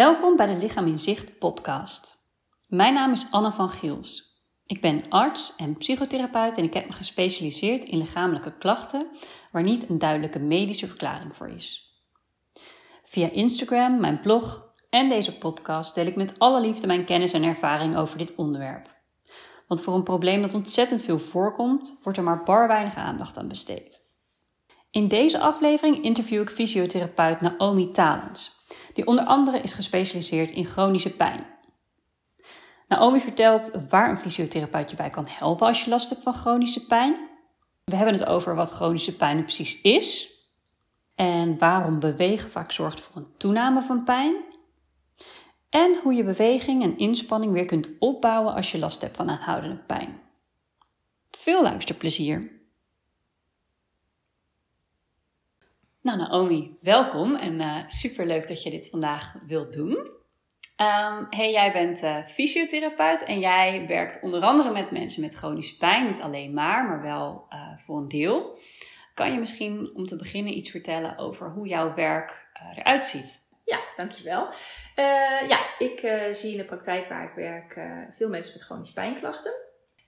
Welkom bij de Lichaam in Zicht podcast. Mijn naam is Anne van Giels. Ik ben arts en psychotherapeut en ik heb me gespecialiseerd in lichamelijke klachten waar niet een duidelijke medische verklaring voor is. Via Instagram, mijn blog en deze podcast deel ik met alle liefde mijn kennis en ervaring over dit onderwerp. Want voor een probleem dat ontzettend veel voorkomt, wordt er maar bar weinig aandacht aan besteed. In deze aflevering interview ik fysiotherapeut Naomi Talens, die onder andere is gespecialiseerd in chronische pijn. Naomi vertelt waar een fysiotherapeut je bij kan helpen als je last hebt van chronische pijn. We hebben het over wat chronische pijn precies is en waarom bewegen vaak zorgt voor een toename van pijn. En hoe je beweging en inspanning weer kunt opbouwen als je last hebt van aanhoudende pijn. Veel luisterplezier! Nou, Naomi, welkom en uh, eh, super leuk dat je dit vandaag wilt doen. Um, hey, jij bent uh, fysiotherapeut en jij werkt onder andere met mensen met chronische pijn. Niet alleen maar, maar wel uh, voor een deel. Kan je misschien om te beginnen iets vertellen over hoe jouw werk eruit ziet? Ja, dankjewel. ja, ik zie in de praktijk waar ik werk veel mensen met chronische pijnklachten.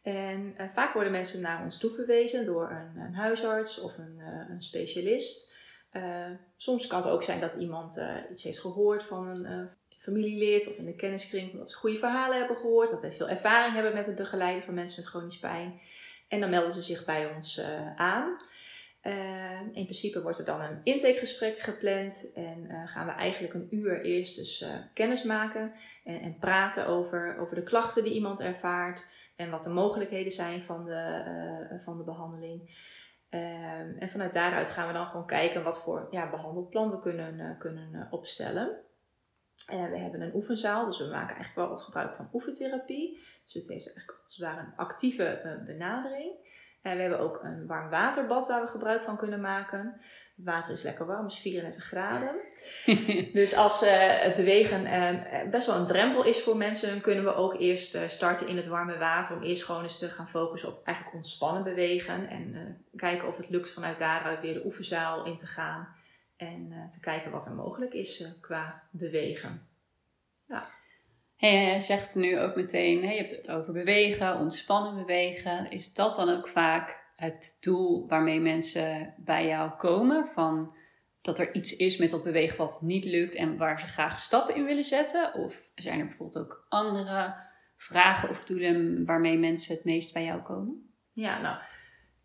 En vaak worden mensen naar ons toe verwezen door een, een huisarts of een, een specialist. Uh, soms kan het ook zijn dat iemand uh, iets heeft gehoord van een uh, familielid of in de kenniskring, dat ze goede verhalen hebben gehoord, dat wij veel ervaring hebben met het begeleiden van mensen met chronische pijn. En dan melden ze zich bij ons aan. in principe wordt er dan een intakegesprek gepland en gaan we eigenlijk een uur eerst dus kennis maken en, en, praten over, over de klachten die iemand ervaart en wat de mogelijkheden zijn van de, van de behandeling. Um, en vanuit daaruit gaan we dan gewoon kijken wat voor ja, behandelplan we kunnen, uh, kunnen uh, opstellen. Uh, we hebben een oefenzaal, dus we maken eigenlijk wel wat gebruik van oefentherapie. Dus het heeft eigenlijk als het ware een actieve benadering. En we hebben ook een warm waterbad waar we gebruik van kunnen maken. Het water is lekker warm, is 34 graden. dus als uh, het bewegen uh, best wel een drempel is voor mensen, dan kunnen we ook eerst uh, starten in het warme water. Om eerst gewoon eens te gaan focussen op eigenlijk ontspannen bewegen. En kijken of het lukt vanuit daaruit weer de oefenzaal in te gaan. En te kijken wat er mogelijk is qua bewegen. Ja. Je zegt nu ook meteen, je hebt het over bewegen, ontspannen bewegen. Is dat dan ook vaak het doel waarmee mensen bij jou komen? Van dat er iets is met dat bewegen wat niet lukt en waar ze graag stappen in willen zetten? Of zijn er bijvoorbeeld ook andere vragen of doelen waarmee mensen het meest bij jou komen? Ja, nou,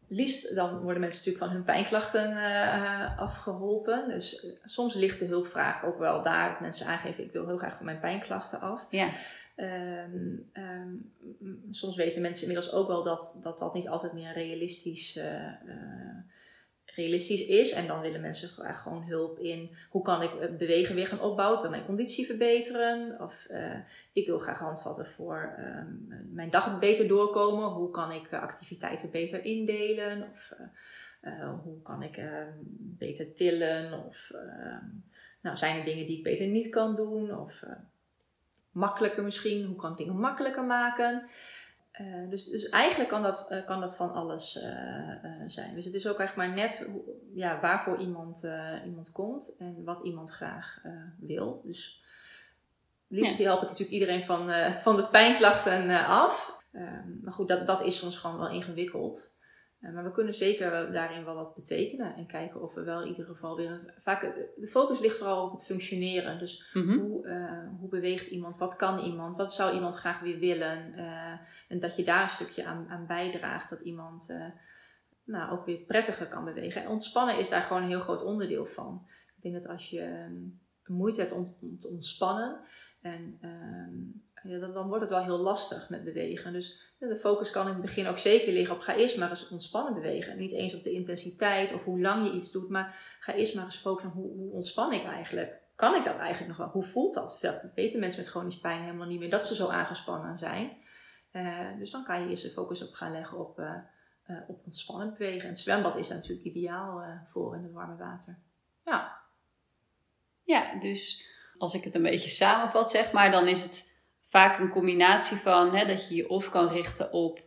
liefst dan worden mensen natuurlijk van hun pijnklachten uh, afgeholpen. Dus uh, soms ligt de hulpvraag ook wel daar dat mensen aangeven: ik wil heel graag van mijn pijnklachten af. Ja. Um, um, soms weten mensen inmiddels ook wel dat dat, dat niet altijd meer realistisch uh, realistisch is. En dan willen mensen gewoon hulp in hoe kan ik eh, bewegen weer gaan opbouwen. Ik wil mijn conditie verbeteren. Of uh, ik wil graag handvatten voor um, mijn dag beter doorkomen. Hoe kan ik uh, activiteiten beter indelen? Of hoe kan ik ehm, beter tillen? Of ehm, nou, zijn er dingen die ik beter niet kan doen? Of makkelijker misschien. Hoe kan ik dingen makkelijker maken? Uh, dus, dus eigenlijk kan dat, uh, kan dat van alles uh, zijn. Dus het is ook eigenlijk maar net ja, waarvoor iemand, iemand komt en wat iemand graag wil. Dus liefst ja. help ik natuurlijk iedereen van, van de pijnklachten af. Ehm, maar goed, dat, dat is soms gewoon wel ingewikkeld. Eh, maar we kunnen zeker daarin wel wat betekenen en kijken of we wel in ieder geval weer. Vaak, eh, de focus ligt vooral op het functioneren. Dus mhm. hoe, uh, hoe beweegt iemand? Wat kan iemand? Wat zou iemand graag weer willen? Uh, en dat je daar een stukje aan, aan bijdraagt, dat iemand nou, ook weer prettiger kan bewegen. En ontspannen is daar gewoon een heel groot onderdeel van. Ik denk dat als je um, moeite hebt om, om te ontspannen, en, um, ja, dan, dan wordt het wel heel lastig met bewegen. Dus de focus kan in het begin ook zeker liggen op ga eerst maar eens ontspannen bewegen. Niet eens op de intensiteit of hoe lang je iets doet, maar ga eerst maar eens focussen op hoe, hoe ontspan ik eigenlijk. Kan ik dat eigenlijk nog wel? Hoe voelt dat? Dat weten mensen met chronische pijn helemaal niet meer dat ze zo aangespannen zijn. Uh, dus dan kan je eerst de focus op gaan leggen op, uh, uh, op ontspannen bewegen. En het zwembad is daar natuurlijk ideaal voor in het warme water. Ja. Ja, dus als ik het een beetje samenvat, zeg maar, dan is het vaak een combinatie van hè, dat je je of kan richten op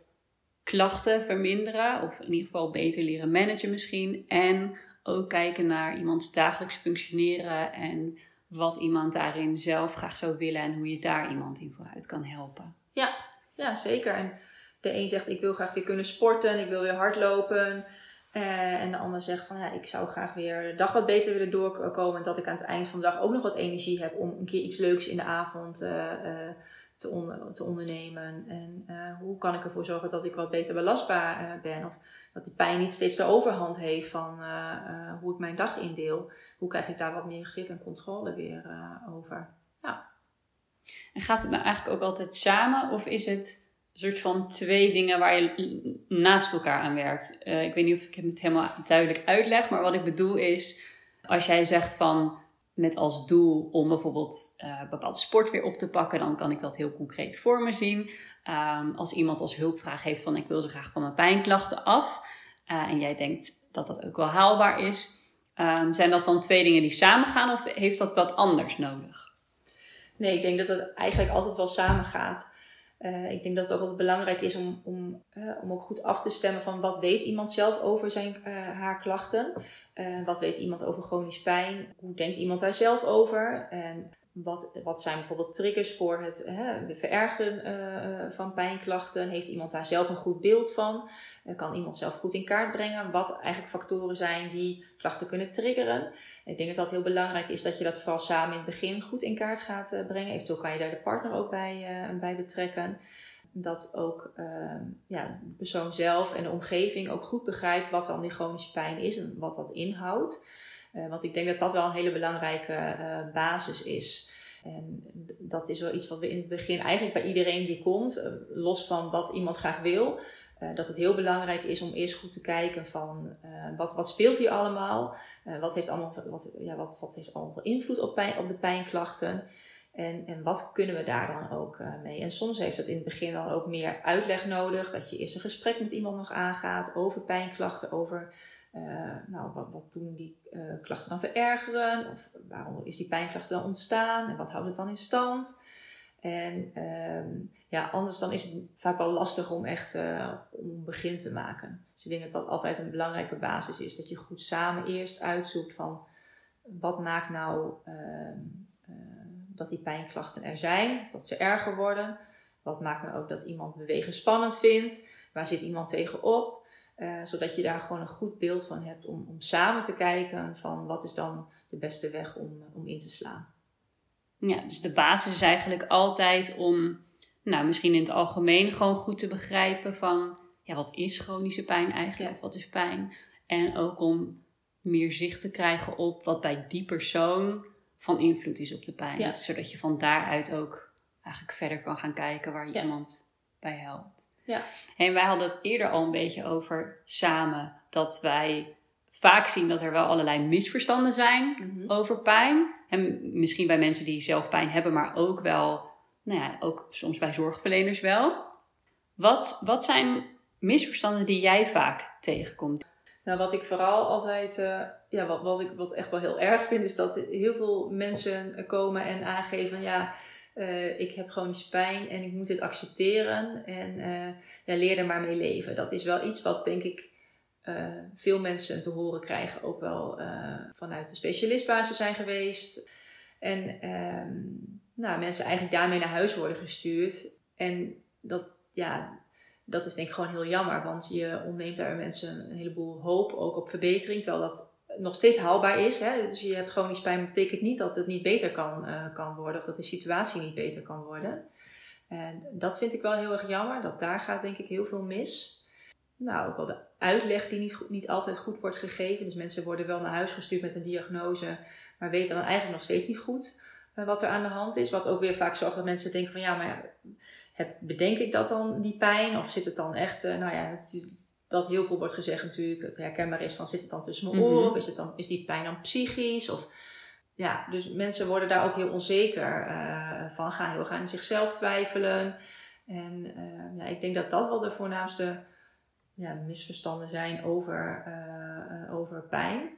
klachten verminderen, of in ieder geval beter leren managen misschien. En ook kijken naar iemands dagelijks functioneren en wat iemand daarin zelf graag zou willen en hoe je daar iemand in vooruit kan helpen. Ja, ja zeker. En de een zegt ik wil graag weer kunnen sporten, ik wil weer hardlopen. Uh, en de ander zegt van ja, ik zou graag weer de dag wat beter willen doorkomen. En dat ik aan het eind van de dag ook nog wat energie heb om een keer iets leuks in de avond uh, uh, te, te, ondernemen. En hoe kan ik ervoor zorgen dat ik wat beter belastbaar ben? Of dat die pijn niet steeds de overhand heeft van hoe ik mijn dag indeel. Hoe krijg ik daar wat meer grip en controle weer over? Ja. En gaat het nou eigenlijk ook altijd samen of is het soort van twee dingen waar je naast elkaar aan werkt. Uh, ik weet niet of ik het helemaal duidelijk uitleg, maar wat ik bedoel is, als jij zegt van met als doel om bijvoorbeeld uh, bepaalde sport weer op te pakken, dan kan ik dat heel concreet voor me zien. Um, als iemand als hulpvraag heeft van ik wil zo graag van mijn pijnklachten af uh, en jij denkt dat dat ook wel haalbaar is, um, zijn dat dan twee dingen die samengaan of heeft dat wat anders nodig? Nee, ik denk dat het eigenlijk altijd wel samengaat. Uh, ik denk dat het ook altijd belangrijk is om, om, uh, om ook goed af te stemmen van wat weet iemand zelf over zijn, uh, haar klachten. wat weet iemand over chronisch pijn? Hoe denkt iemand daar zelf over? En wat, wat zijn bijvoorbeeld triggers voor het hè, verergeren uh, van pijnklachten? Heeft iemand daar zelf een goed beeld van? Kan iemand zelf goed in kaart brengen wat eigenlijk factoren zijn die klachten kunnen triggeren? Ik denk dat dat heel belangrijk is dat je dat vooral samen in het begin goed in kaart gaat uh, brengen. Eventueel kan je daar de partner ook bij, bij betrekken. Dat ook ehm, ja, de persoon zelf en de omgeving ook goed begrijpt wat dan die chronische pijn is en wat dat inhoudt. Uh, want ik denk dat dat wel een hele belangrijke basis is. En dat is wel iets wat we in het begin eigenlijk bij iedereen die komt, los van wat iemand graag wil, dat het heel belangrijk is om eerst goed te kijken van wat, wat speelt hier allemaal, wat, heeft allemaal, wat, ja, wat, wat heeft allemaal invloed op, pijn, op de pijnklachten. En, en wat kunnen we daar dan ook mee? En soms heeft het in het begin dan ook meer uitleg nodig. Dat je eerst een gesprek met iemand nog aangaat over pijnklachten, over nou, wat, wat doen die klachten dan verergeren? Of waarom is die pijnklacht dan ontstaan? En wat houdt het dan in stand? En um, ja, anders dan is het vaak wel lastig om echt uh, om een begin te maken. Dus ik denk dat dat altijd een belangrijke basis is. Dat je goed samen eerst uitzoekt van wat maakt nou ehm, dat die pijnklachten er zijn, dat ze erger worden. Wat maakt nou ook dat iemand bewegen spannend vindt? Waar zit iemand tegenop? Uh, zodat je daar gewoon een goed beeld van hebt om, om samen te kijken van wat is dan de beste weg om, om in te slaan. Ja, dus de basis is eigenlijk altijd om, nou misschien in het algemeen gewoon goed te begrijpen van, ja, wat is chronische pijn eigenlijk? Of wat is pijn? En ook om meer zicht te krijgen op wat bij die persoon van invloed is op de pijn. Zodat je van daaruit ook eigenlijk verder kan gaan kijken waar je iemand bij helpt. Ja. En wij hadden het eerder al een beetje over samen dat wij vaak zien dat er wel allerlei misverstanden zijn mhm. over pijn. En misschien bij mensen die zelf pijn hebben, maar ook wel, nou ja, ook soms bij zorgverleners wel. Wat, wat zijn misverstanden die jij vaak tegenkomt? Nou, wat ik vooral altijd, uh, ja, wat, wat ik wat echt wel heel erg vind, is dat heel veel mensen komen en aangeven, ja, uh, ik heb chronische pijn en ik moet dit accepteren en uh, ja, leer er maar mee leven. Dat is wel iets wat denk ik uh, veel mensen te horen krijgen, ook wel vanuit de specialist waar ze zijn geweest. En um, nou, mensen eigenlijk daarmee naar huis worden gestuurd. En dat, ja, dat is denk ik gewoon heel jammer, want je ontneemt daar mensen een heleboel hoop ook op verbetering, terwijl dat nog steeds haalbaar is. Hè? Dus je hebt chronisch pijn, betekent niet dat het niet beter kan, uh, kan worden of dat de situatie niet beter kan worden. En dat vind ik wel heel erg jammer, dat daar gaat denk ik heel veel mis. Nou, ook wel de uitleg die niet, niet altijd goed wordt gegeven. Dus mensen worden wel naar huis gestuurd met een diagnose, maar weten dan eigenlijk nog steeds niet goed uh, wat er aan de hand is. Wat ook weer vaak zorgt dat mensen denken van ja, maar ja, heb, bedenk ik dat dan, die pijn? Of zit het dan echt, uh, nou ja, dat heel veel wordt gezegd natuurlijk, het herkenbaar is van zit het dan tussen mijn oren? Mhm. Of is, het dan, is die pijn dan psychisch? Of, ja, dus mensen worden daar ook heel onzeker uh, van, gaan heel gaan in zichzelf twijfelen. En ja, ik denk dat dat wel de voornaamste ja, misverstanden zijn over, uh, over pijn.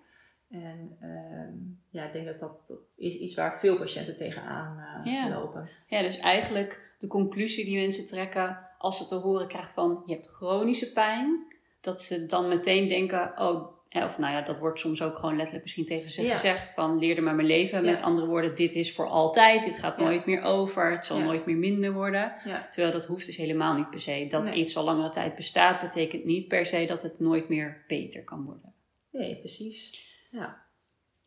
En ehm, ja, ik denk dat, dat dat is iets waar veel patiënten tegenaan ja. lopen. Ja, dus eigenlijk de conclusie die mensen trekken als ze te horen krijgen van je hebt chronische pijn, dat ze dan meteen denken: oh, of nou ja, dat wordt soms ook gewoon letterlijk misschien tegen ze gezegd. Van leer er maar mijn leven. Met andere woorden, dit is voor altijd. Dit gaat nooit meer over. Het zal nooit meer minder worden. Terwijl dat hoeft dus helemaal niet per se. Dat iets al langere tijd bestaat, betekent niet per se dat het nooit meer beter kan worden. Nee, precies. Ja.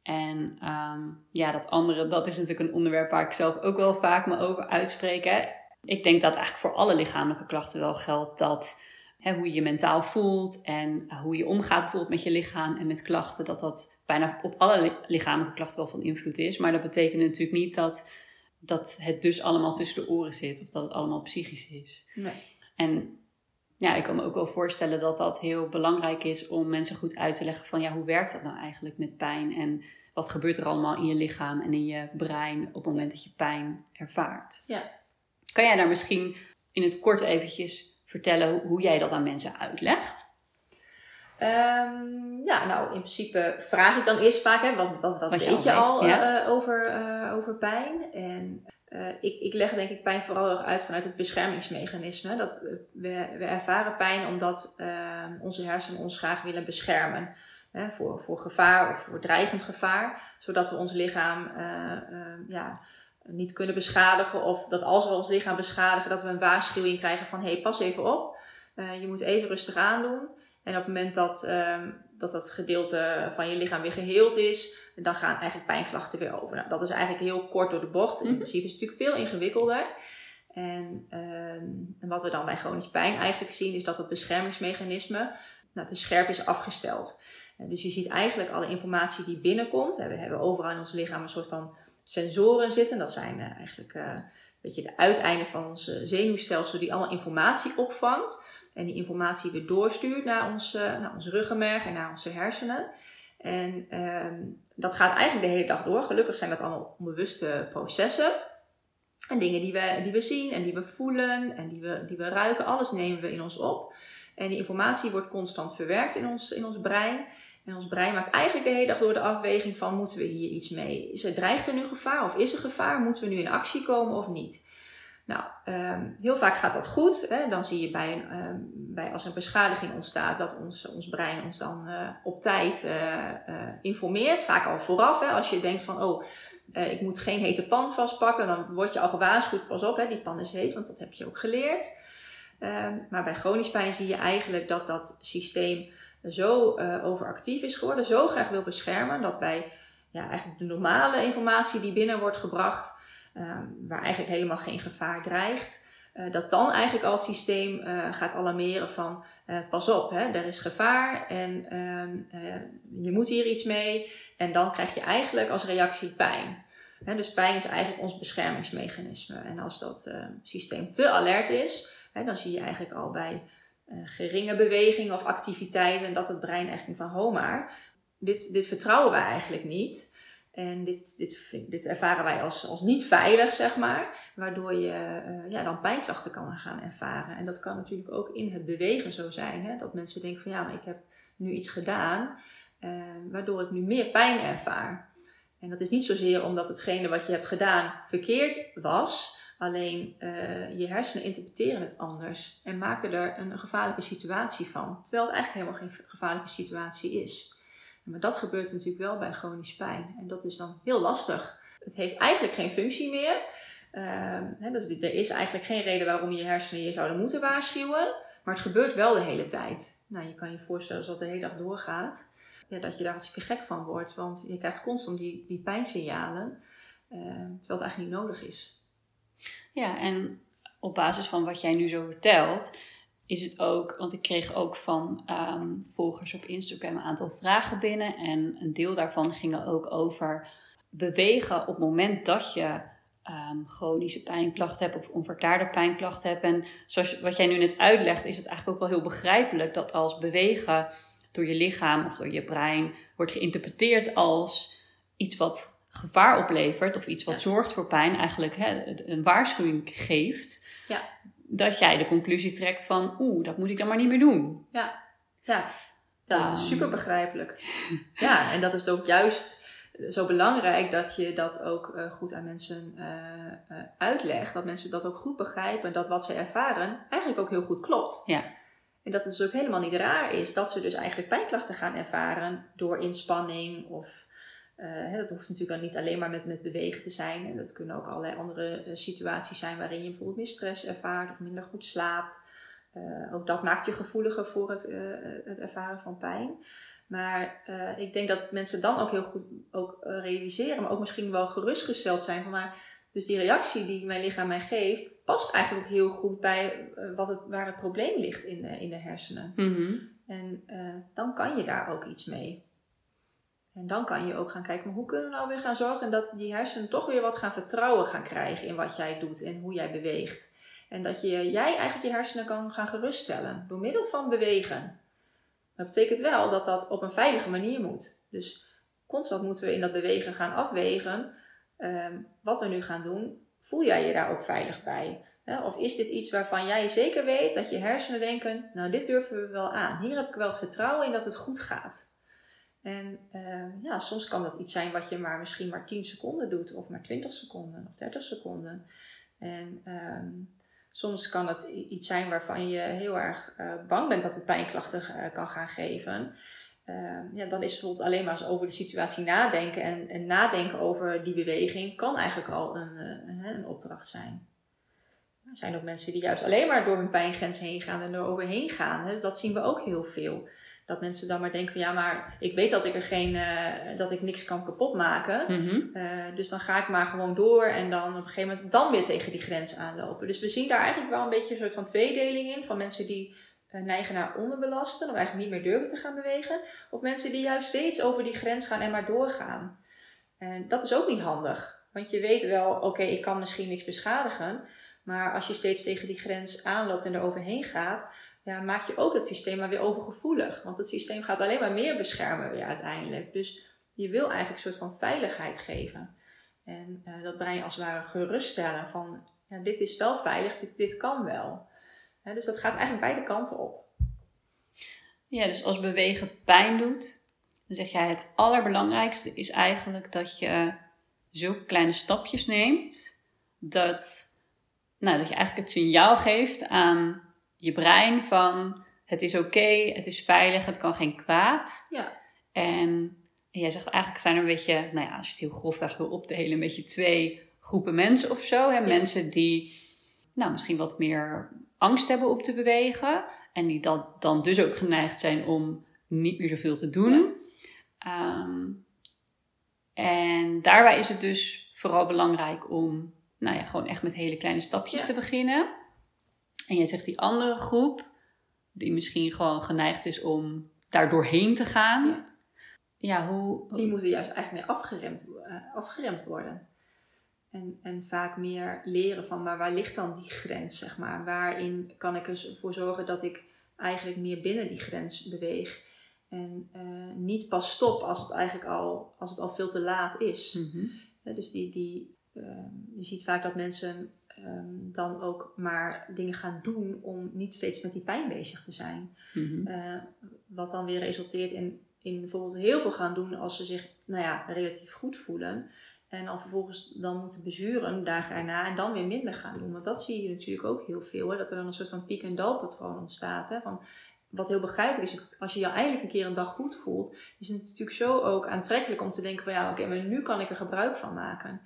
En ehm, ja, dat andere, dat is natuurlijk een onderwerp waar ik zelf ook wel vaak me over uitspreek. Hè. Ik denk dat eigenlijk voor alle lichamelijke klachten wel geldt dat hè, hoe je je mentaal voelt en hoe je omgaat bijvoorbeeld met je lichaam en met klachten, dat dat bijna op alle lichamelijke klachten wel van invloed is. Maar dat betekent natuurlijk niet dat, dat het dus allemaal tussen de oren zit of dat het allemaal psychisch is. Nee. En ja, ik kan me ook wel voorstellen dat dat heel belangrijk is om mensen goed uit te leggen van ja, hoe werkt dat nou eigenlijk met pijn en wat gebeurt er allemaal in je lichaam en in je brein op het moment dat je pijn ervaart. Ja. Kan jij daar misschien in het kort eventjes vertellen hoe, jij dat aan mensen uitlegt? Um, ja, nou in principe vraag ik dan eerst vaak, hè, wat, wat, wat, weet je al eh, over, uh, over pijn? En uh, ik, ik leg denk ik pijn vooral erg uit vanuit het beschermingsmechanisme. Dat we, we ervaren pijn omdat ehm, onze hersenen ons graag willen beschermen. Hè, voor, voor gevaar of voor dreigend gevaar. Zodat we ons lichaam ja, niet kunnen beschadigen. Of dat als we ons lichaam beschadigen, dat we een waarschuwing krijgen van hé, hey, pas even op. Uh, je moet even rustig aandoen. En op het moment dat, uh, dat dat gedeelte van je lichaam weer geheeld is, dan gaan eigenlijk pijnklachten weer over. Nou, dat is eigenlijk heel kort door de bocht. In mhm. principe is het natuurlijk veel ingewikkelder. En, uh, en wat we dan bij chronische pijn eigenlijk zien, is dat het beschermingsmechanisme nou, te scherp is afgesteld. dus je ziet eigenlijk alle informatie die binnenkomt. We hebben overal in ons lichaam een soort van sensoren zitten. Dat zijn uh, eigenlijk uh, een beetje de uiteinden van ons zenuwstelsel die allemaal informatie opvangt. En die informatie weer doorstuurt naar ons, uh, naar ons ruggenmerg en naar onze hersenen. En ehm, dat gaat eigenlijk de hele dag door. Gelukkig zijn dat allemaal onbewuste processen. En dingen die we, die we zien en die we voelen en die we, die we ruiken, alles nemen we in ons op. En die informatie wordt constant verwerkt in ons, in ons brein. En ons brein maakt eigenlijk de hele dag door de afweging van moeten we hier iets mee? Is er, dreigt er nu gevaar of is er gevaar? Moeten we nu in actie komen of niet? Nou, um, heel vaak gaat dat goed. Hè? Dan zie je bij, een, um, bij als een beschadiging ontstaat dat ons, ons brein ons dan uh, op tijd uh, uh, informeert. Vaak al vooraf. Hè? Als je denkt van oh, ik moet geen hete pan vastpakken, dan word je al gewaarschuwd. Pas op, hè? die pan is heet, want dat heb je ook geleerd. Um, maar bij chronisch pijn zie je eigenlijk dat dat systeem zo uh, overactief is geworden, zo graag wil beschermen, dat bij ja, eigenlijk de normale informatie die binnen wordt gebracht, uh, waar eigenlijk helemaal geen gevaar dreigt, uh, dat dan eigenlijk al het systeem gaat alarmeren van pas op, hè, er is gevaar en ehm, je moet hier iets mee. En dan krijg je eigenlijk als reactie pijn. Dus pijn is eigenlijk ons beschermingsmechanisme. En als dat systeem te alert is, dan zie je eigenlijk al bij geringe bewegingen of activiteiten. En dat het brein echt van, ho maar, dit, dit vertrouwen wij eigenlijk niet. En dit, dit, dit ervaren wij als, als niet veilig, zeg maar. Waardoor je uh, ja, dan pijnklachten kan gaan ervaren. En dat kan natuurlijk ook in het bewegen zo zijn. Hè? Dat mensen denken van ja, maar ik heb nu iets gedaan. Uh, waardoor ik nu meer pijn ervaar. En dat is niet zozeer omdat hetgene wat je hebt gedaan verkeerd was. Alleen uh, je hersenen interpreteren het anders en maken er een, gevaarlijke situatie van. Terwijl het eigenlijk helemaal geen gevaarlijke situatie is. Maar dat gebeurt natuurlijk wel bij chronisch pijn. En dat is dan heel lastig. Het heeft eigenlijk geen functie meer. Uh, er is eigenlijk geen reden waarom je hersenen je zouden moeten waarschuwen. Maar het gebeurt wel de hele tijd. Nou, je kan je voorstellen als dat de hele dag doorgaat. Ja, dat je daar hartstikke gek van wordt. Want je krijgt constant die, die pijnsignalen. Uh, terwijl het eigenlijk niet nodig is. Ja, en op basis van wat jij nu zo vertelt, is het ook, want ik kreeg ook van um, volgers op Instagram een aantal vragen binnen. En een deel daarvan gingen ook over bewegen op het moment dat je um, chronische pijnklachten hebt of onverklaarde pijnklachten hebt. En zoals wat jij nu net uitlegt, is het eigenlijk ook wel heel begrijpelijk dat als bewegen door je lichaam of door je brein wordt geïnterpreteerd als iets wat gevaar oplevert of iets wat zorgt voor pijn, eigenlijk hè, een waarschuwing geeft, ja. dat jij de conclusie trekt van oeh, dat moet ik dan maar niet meer doen. Ja, ja. dat is super begrijpelijk. ja, en dat is ook juist zo belangrijk dat je dat ook uh, goed aan mensen uh, uh, uitlegt. Dat mensen dat ook goed begrijpen. Dat wat ze ervaren eigenlijk ook heel goed klopt. Ja. En dat het dus ook helemaal niet raar is dat ze dus eigenlijk pijnklachten gaan ervaren door inspanning of uh, dat hoeft natuurlijk dan niet alleen maar met, met bewegen te zijn. En dat kunnen ook allerlei andere uh, situaties zijn waarin je bijvoorbeeld meer stress ervaart of minder goed slaapt. Uh, ook dat maakt je gevoeliger voor het, het ervaren van pijn. Maar ik denk dat mensen dan ook heel goed ook, realiseren, maar ook misschien wel gerustgesteld zijn van maar dus die reactie die mijn lichaam mij geeft, past eigenlijk ook heel goed bij wat het, waar het probleem ligt in de, in de hersenen. Mm En dan kan je daar ook iets mee. En dan kan je ook gaan kijken, maar hoe kunnen we nou weer gaan zorgen dat die hersenen toch weer wat gaan vertrouwen gaan krijgen in wat jij doet en hoe jij beweegt. En dat je, jij eigenlijk je hersenen kan gaan geruststellen door middel van bewegen. Dat betekent wel dat dat op een veilige manier moet. Dus constant moeten we in dat bewegen gaan afwegen. Ehm, wat we nu gaan doen, voel jij je daar ook veilig bij? Of is dit iets waarvan jij zeker weet dat je hersenen denken, nou dit durven we wel aan. Hier heb ik wel het vertrouwen in dat het goed gaat. En uh, ja, soms kan dat iets zijn wat je maar misschien maar 10 seconden doet, of maar 20 seconden, of 30 seconden. En um, soms kan het iets zijn waarvan je heel erg uh, bang bent dat het pijnklachten uh, kan gaan geven. ja, dan is bijvoorbeeld alleen maar eens over de situatie nadenken en, en nadenken over die beweging kan eigenlijk al een, een, een opdracht zijn. Er zijn ook mensen die juist alleen maar door hun pijngrens heen gaan en er overheen gaan. Dus dat zien we ook heel veel dat mensen dan maar denken van ja, maar ik weet dat ik er geen, uh, dat ik niks kan kapot maken. Mm dus dan ga ik maar gewoon door en dan op een gegeven moment dan weer tegen die grens aanlopen. Dus we zien daar eigenlijk wel een beetje een soort van tweedeling in. Van mensen die uh, neigen naar onderbelasten of eigenlijk niet meer durven te gaan bewegen. Of mensen die juist steeds over die grens gaan en maar doorgaan. En dat is ook niet handig. Want je weet wel, oké, ik kan misschien niks beschadigen. Maar als je steeds tegen die grens aanloopt en er overheen gaat, ja, maak je ook het systeem maar weer overgevoelig. Want het systeem gaat alleen maar meer beschermen weer uiteindelijk. Dus je wil eigenlijk een soort van veiligheid geven. En uh, dat brein als het ware geruststellen van ja, dit is wel veilig, dit, dit kan wel. dus dat gaat eigenlijk beide kanten op. Ja, dus als bewegen pijn doet, dan zeg jij het allerbelangrijkste is eigenlijk dat je zulke kleine stapjes neemt. Dat, nou, dat je eigenlijk het signaal geeft aan je brein van het is oké, het is veilig, het kan geen kwaad. Ja. En jij zegt eigenlijk zijn er een beetje, nou ja, als je het heel grofweg wil opdelen, een beetje twee groepen mensen of zo. Hè? Mensen die nou, misschien wat meer angst hebben om te bewegen. En die dan, dan dus ook geneigd zijn om niet meer zoveel te doen. Ehm, en daarbij is het dus vooral belangrijk om nou ja, gewoon echt met hele kleine stapjes te beginnen. En jij zegt die andere groep, die misschien gewoon geneigd is om daar doorheen te gaan. Ja, ja hoe, Die moeten juist eigenlijk meer afgeremd, uh, afgeremd worden. En, en vaak meer leren van, maar waar ligt dan die grens, zeg maar? Waarin kan ik ervoor zorgen dat ik eigenlijk meer binnen die grens beweeg? En uh, niet pas stop als het eigenlijk al, als het al veel te laat is. Mm dus die, die, uh, je ziet vaak dat mensen um, dan ook maar dingen gaan doen om niet steeds met die pijn bezig te zijn. Mhm. Eh, wat dan weer resulteert in, in bijvoorbeeld heel veel gaan doen als ze zich nou ja, relatief goed voelen. En dan vervolgens dan moeten bezuren dagen erna en dan weer minder gaan doen. Want dat zie je natuurlijk ook heel veel. Hè? Dat er dan een soort van piek- en dalpatroon ontstaat. Hè? Van, wat heel begrijpelijk is, als je je eindelijk een keer een dag goed voelt, is het natuurlijk zo ook aantrekkelijk om te denken van ja, oké, maar nu kan ik er gebruik van maken.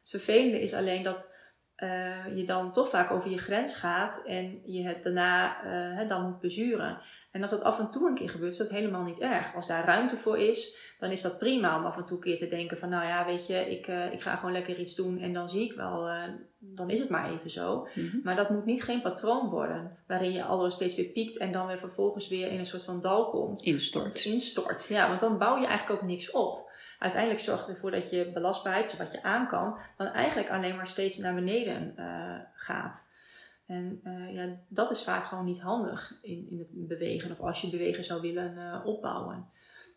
Het vervelende is alleen dat uh, je dan toch vaak over je grens gaat en je het daarna uh, dan moet bezuren. En als dat af en toe een keer gebeurt, is dat helemaal niet erg. Als daar ruimte voor is, dan is dat prima om af en toe een keer te denken van nou ja, weet je, ik, uh, ik ga gewoon lekker iets doen en dan zie ik wel, dan is het maar even zo. Mhm. Maar dat moet niet geen patroon worden, waarin je alles steeds weer piekt en dan weer vervolgens weer in een soort van dal komt. Instort. Instort, ja, want dan bouw je eigenlijk ook niks op uiteindelijk zorgt ervoor dat je belastbaarheid, dus wat je aan kan, dan eigenlijk alleen maar steeds naar beneden uh, gaat. En uh, ja, dat is vaak gewoon niet handig in, in het bewegen of als je bewegen zou willen uh, opbouwen.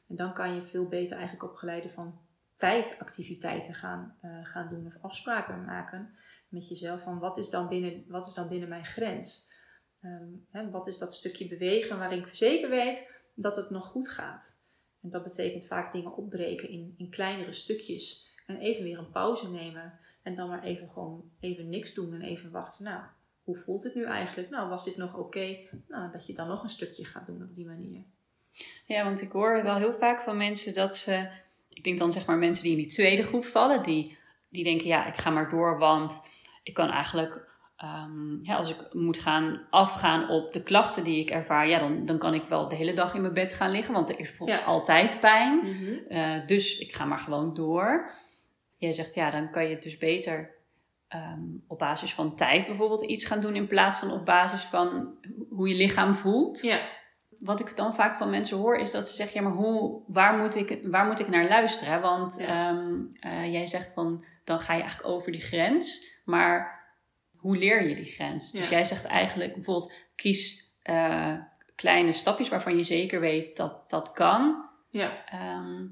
En dan kan je veel beter eigenlijk opgeleide van tijdactiviteiten gaan, gaan doen of afspraken maken met jezelf van wat is dan binnen, wat is dan binnen mijn grens? Um, hè, wat is dat stukje bewegen waarin ik zeker weet dat het nog goed gaat? Dat betekent vaak dingen opbreken in, in kleinere stukjes. En even weer een pauze nemen. En dan maar even gewoon even niks doen en even wachten. Nou, hoe voelt het nu eigenlijk? Nou, was dit nog oké? Nou, dat je dan nog een stukje gaat doen op die manier. Ja, want ik hoor wel heel vaak van mensen dat ze, ik denk dan zeg maar mensen die in die tweede groep vallen, die, die denken ja, ik ga maar door, want ik kan eigenlijk, um, ja, als ik moet gaan afgaan op de klachten die ik ervaar, ja, dan, dan kan ik wel de hele dag in mijn bed gaan liggen, want er is bijvoorbeeld altijd pijn. Mhm. Eh, dus ik ga maar gewoon door. Jij zegt ja, dan kan je het dus beter Ehm, op basis van tijd bijvoorbeeld iets gaan doen in plaats van op basis van hoe je lichaam voelt. Ja. Wat ik dan vaak van mensen hoor is dat ze zeggen: ja, maar hoe, waar, moet ik, waar moet ik naar luisteren? Want ehm, eh, jij zegt van dan ga je eigenlijk over die grens, maar hoe leer je die grens? Dus jij zegt eigenlijk bijvoorbeeld: kies uh, kleine stapjes waarvan je zeker weet dat dat kan. Ja. Ehm,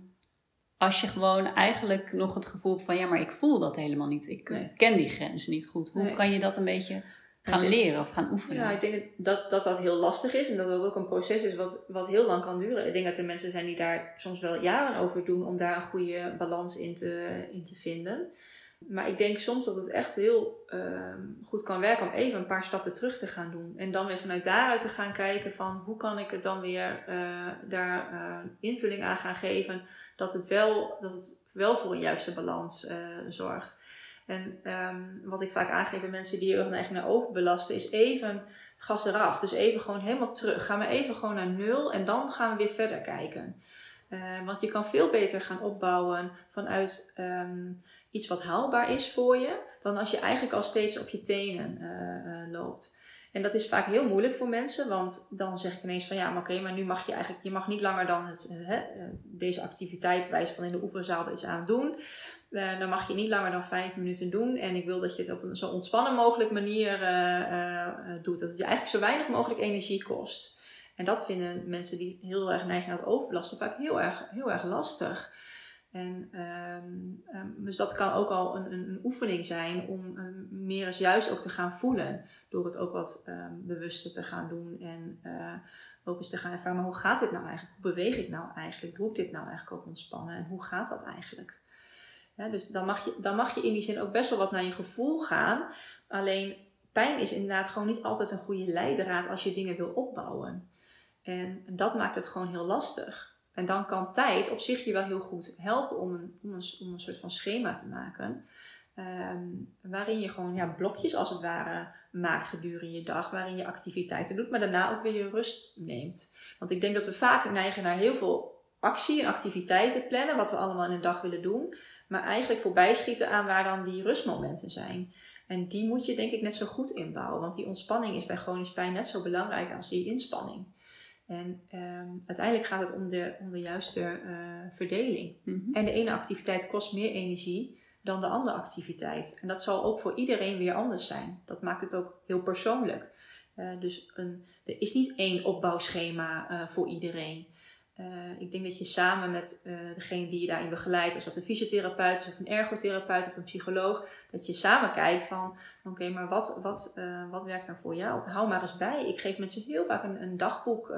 als je gewoon eigenlijk nog het gevoel hebt van ja, maar ik voel dat helemaal niet. Ik ken die grenzen niet goed. Hoe kan je dat een beetje gaan leren of gaan oefenen? Ja, ik denk dat, dat dat heel lastig is en dat dat ook een proces is wat, wat heel lang kan duren. Ik denk dat er mensen zijn die daar soms wel jaren over doen om daar een goede balans in te, in te vinden. Maar ik denk soms dat het echt heel ehm, goed kan werken om even een paar stappen terug te gaan doen. En dan weer vanuit daaruit te gaan kijken van hoe kan ik het dan weer uh, daar uh, invulling aan gaan geven. Dat het wel, dat het wel voor een juiste balans uh, zorgt. En um, wat ik vaak aangeef bij mensen die heel erg naar overbelasten, is even het gas eraf. Dus even gewoon helemaal terug. Gaan we even gewoon naar nul en dan gaan we weer verder kijken. Want je kan veel beter gaan opbouwen vanuit um, iets wat haalbaar is voor je, dan als je eigenlijk al steeds op je tenen uh, loopt. En dat is vaak heel moeilijk voor mensen, want dan zeg ik ineens van ja, maar oké, maar nu mag je eigenlijk, je mag niet langer dan het, deze activiteit, wijze van in de oefenzaal is aan doen. dan mag je niet langer dan vijf minuten doen. En ik wil dat je het op een zo ontspannen mogelijk manier doet. Dat het je eigenlijk zo weinig mogelijk energie kost. En dat vinden mensen die heel erg neigen naar het overbelasten vaak heel erg, heel erg lastig. En um, dus dat kan ook al een, een, een oefening zijn om um, meer eens juist ook te gaan voelen. Door het ook wat bewuster te gaan doen. En uh, ook eens te gaan ervaren, maar hoe gaat dit nou eigenlijk? Hoe beweeg ik nou eigenlijk? Doe ik dit nou eigenlijk ook ontspannen? En hoe gaat dat eigenlijk? Dus dan mag, je, dan mag je in die zin ook best wel wat naar je gevoel gaan. Alleen pijn is inderdaad gewoon niet altijd een goede leidraad als je dingen wil opbouwen. En dat maakt het gewoon heel lastig. En dan kan tijd op zich je wel heel goed helpen om een, om een, om een soort van schema te maken. Ehm, waarin je gewoon ja, blokjes als het ware maakt gedurende je dag, waarin je activiteiten doet, maar daarna ook weer je rust neemt. Want ik denk dat we vaak neigen naar heel veel actie en activiteiten plannen, wat we allemaal in een dag willen doen, maar eigenlijk voorbij schieten aan waar dan die rustmomenten zijn. En die moet je denk ik net zo goed inbouwen, want die ontspanning is bij chronisch pijn net zo belangrijk als die inspanning. En um, uiteindelijk gaat het om de, om de juiste uh, verdeling. Mm -hmm. En de ene activiteit kost meer energie dan de andere activiteit. En dat zal ook voor iedereen weer anders zijn. Dat maakt het ook heel persoonlijk. Uh, dus een, er is niet één opbouwschema uh, voor iedereen. Uh, ik denk dat je samen met uh, degene die je daarin begeleidt, als dat een fysiotherapeut is of een ergotherapeut of een psycholoog, dat je samen kijkt van oké, maar wat, wat, uh, wat werkt dan voor jou? Hou maar eens bij. Ik geef mensen heel vaak een, een dagboek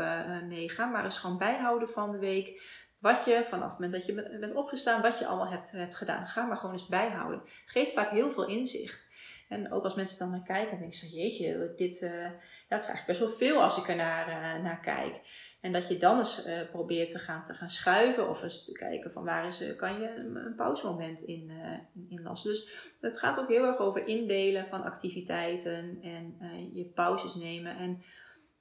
mee. Ga maar eens gewoon bijhouden van de week. Wat je vanaf het moment dat je bent opgestaan, wat je allemaal hebt, hebt gedaan. Ga maar gewoon eens bijhouden. Geeft vaak heel veel inzicht. En ook als mensen dan naar kijken, dan denk zo, jeetje, dit, dat is eigenlijk best wel veel als ik er naar, naar kijk. En dat je dan eens uh, probeert te gaan, te gaan schuiven of eens te kijken van waar is, kan je een, een pauzemoment in, in, inlassen. Dus het gaat ook heel erg over indelen van activiteiten en je pauzes nemen. En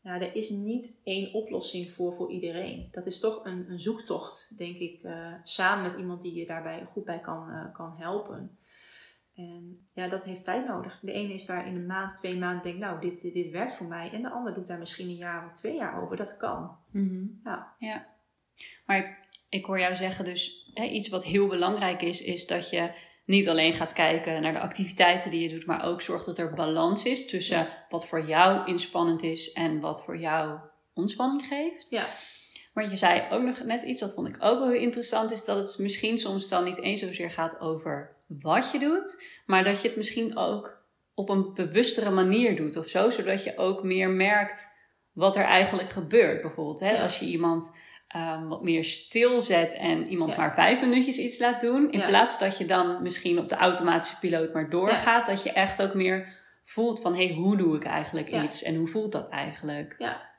ja, er is niet één oplossing voor voor iedereen. Dat is toch een, een zoektocht, denk ik, samen met iemand die je daarbij goed bij kan, kan helpen. En ja, dat heeft tijd nodig. De ene is daar in een maand, twee maanden denkt, nou, dit, dit, werkt voor mij. En de ander doet daar misschien een jaar of twee jaar over. Dat kan. Mm ja. ja. Maar ik, ik, hoor jou zeggen dus, hè, iets wat heel belangrijk is, is dat je niet alleen gaat kijken naar de activiteiten die je doet, maar ook zorgt dat er balans is tussen wat voor jou inspannend is en wat voor jou ontspanning geeft. Ja. Maar je zei ook nog net iets, dat vond ik ook wel heel interessant, is dat het misschien soms dan niet eens zozeer gaat over wat je doet, maar dat je het misschien ook op een bewustere manier doet of zo, zodat je ook meer merkt wat er eigenlijk gebeurt. Bijvoorbeeld, hè, als je iemand um, wat meer stilzet en iemand maar vijf minuutjes iets laat doen, in plaats dat je dan misschien op de automatische piloot maar doorgaat, dat je echt ook meer voelt van hé, hey, hoe doe ik eigenlijk iets en hoe voelt dat eigenlijk? Ja,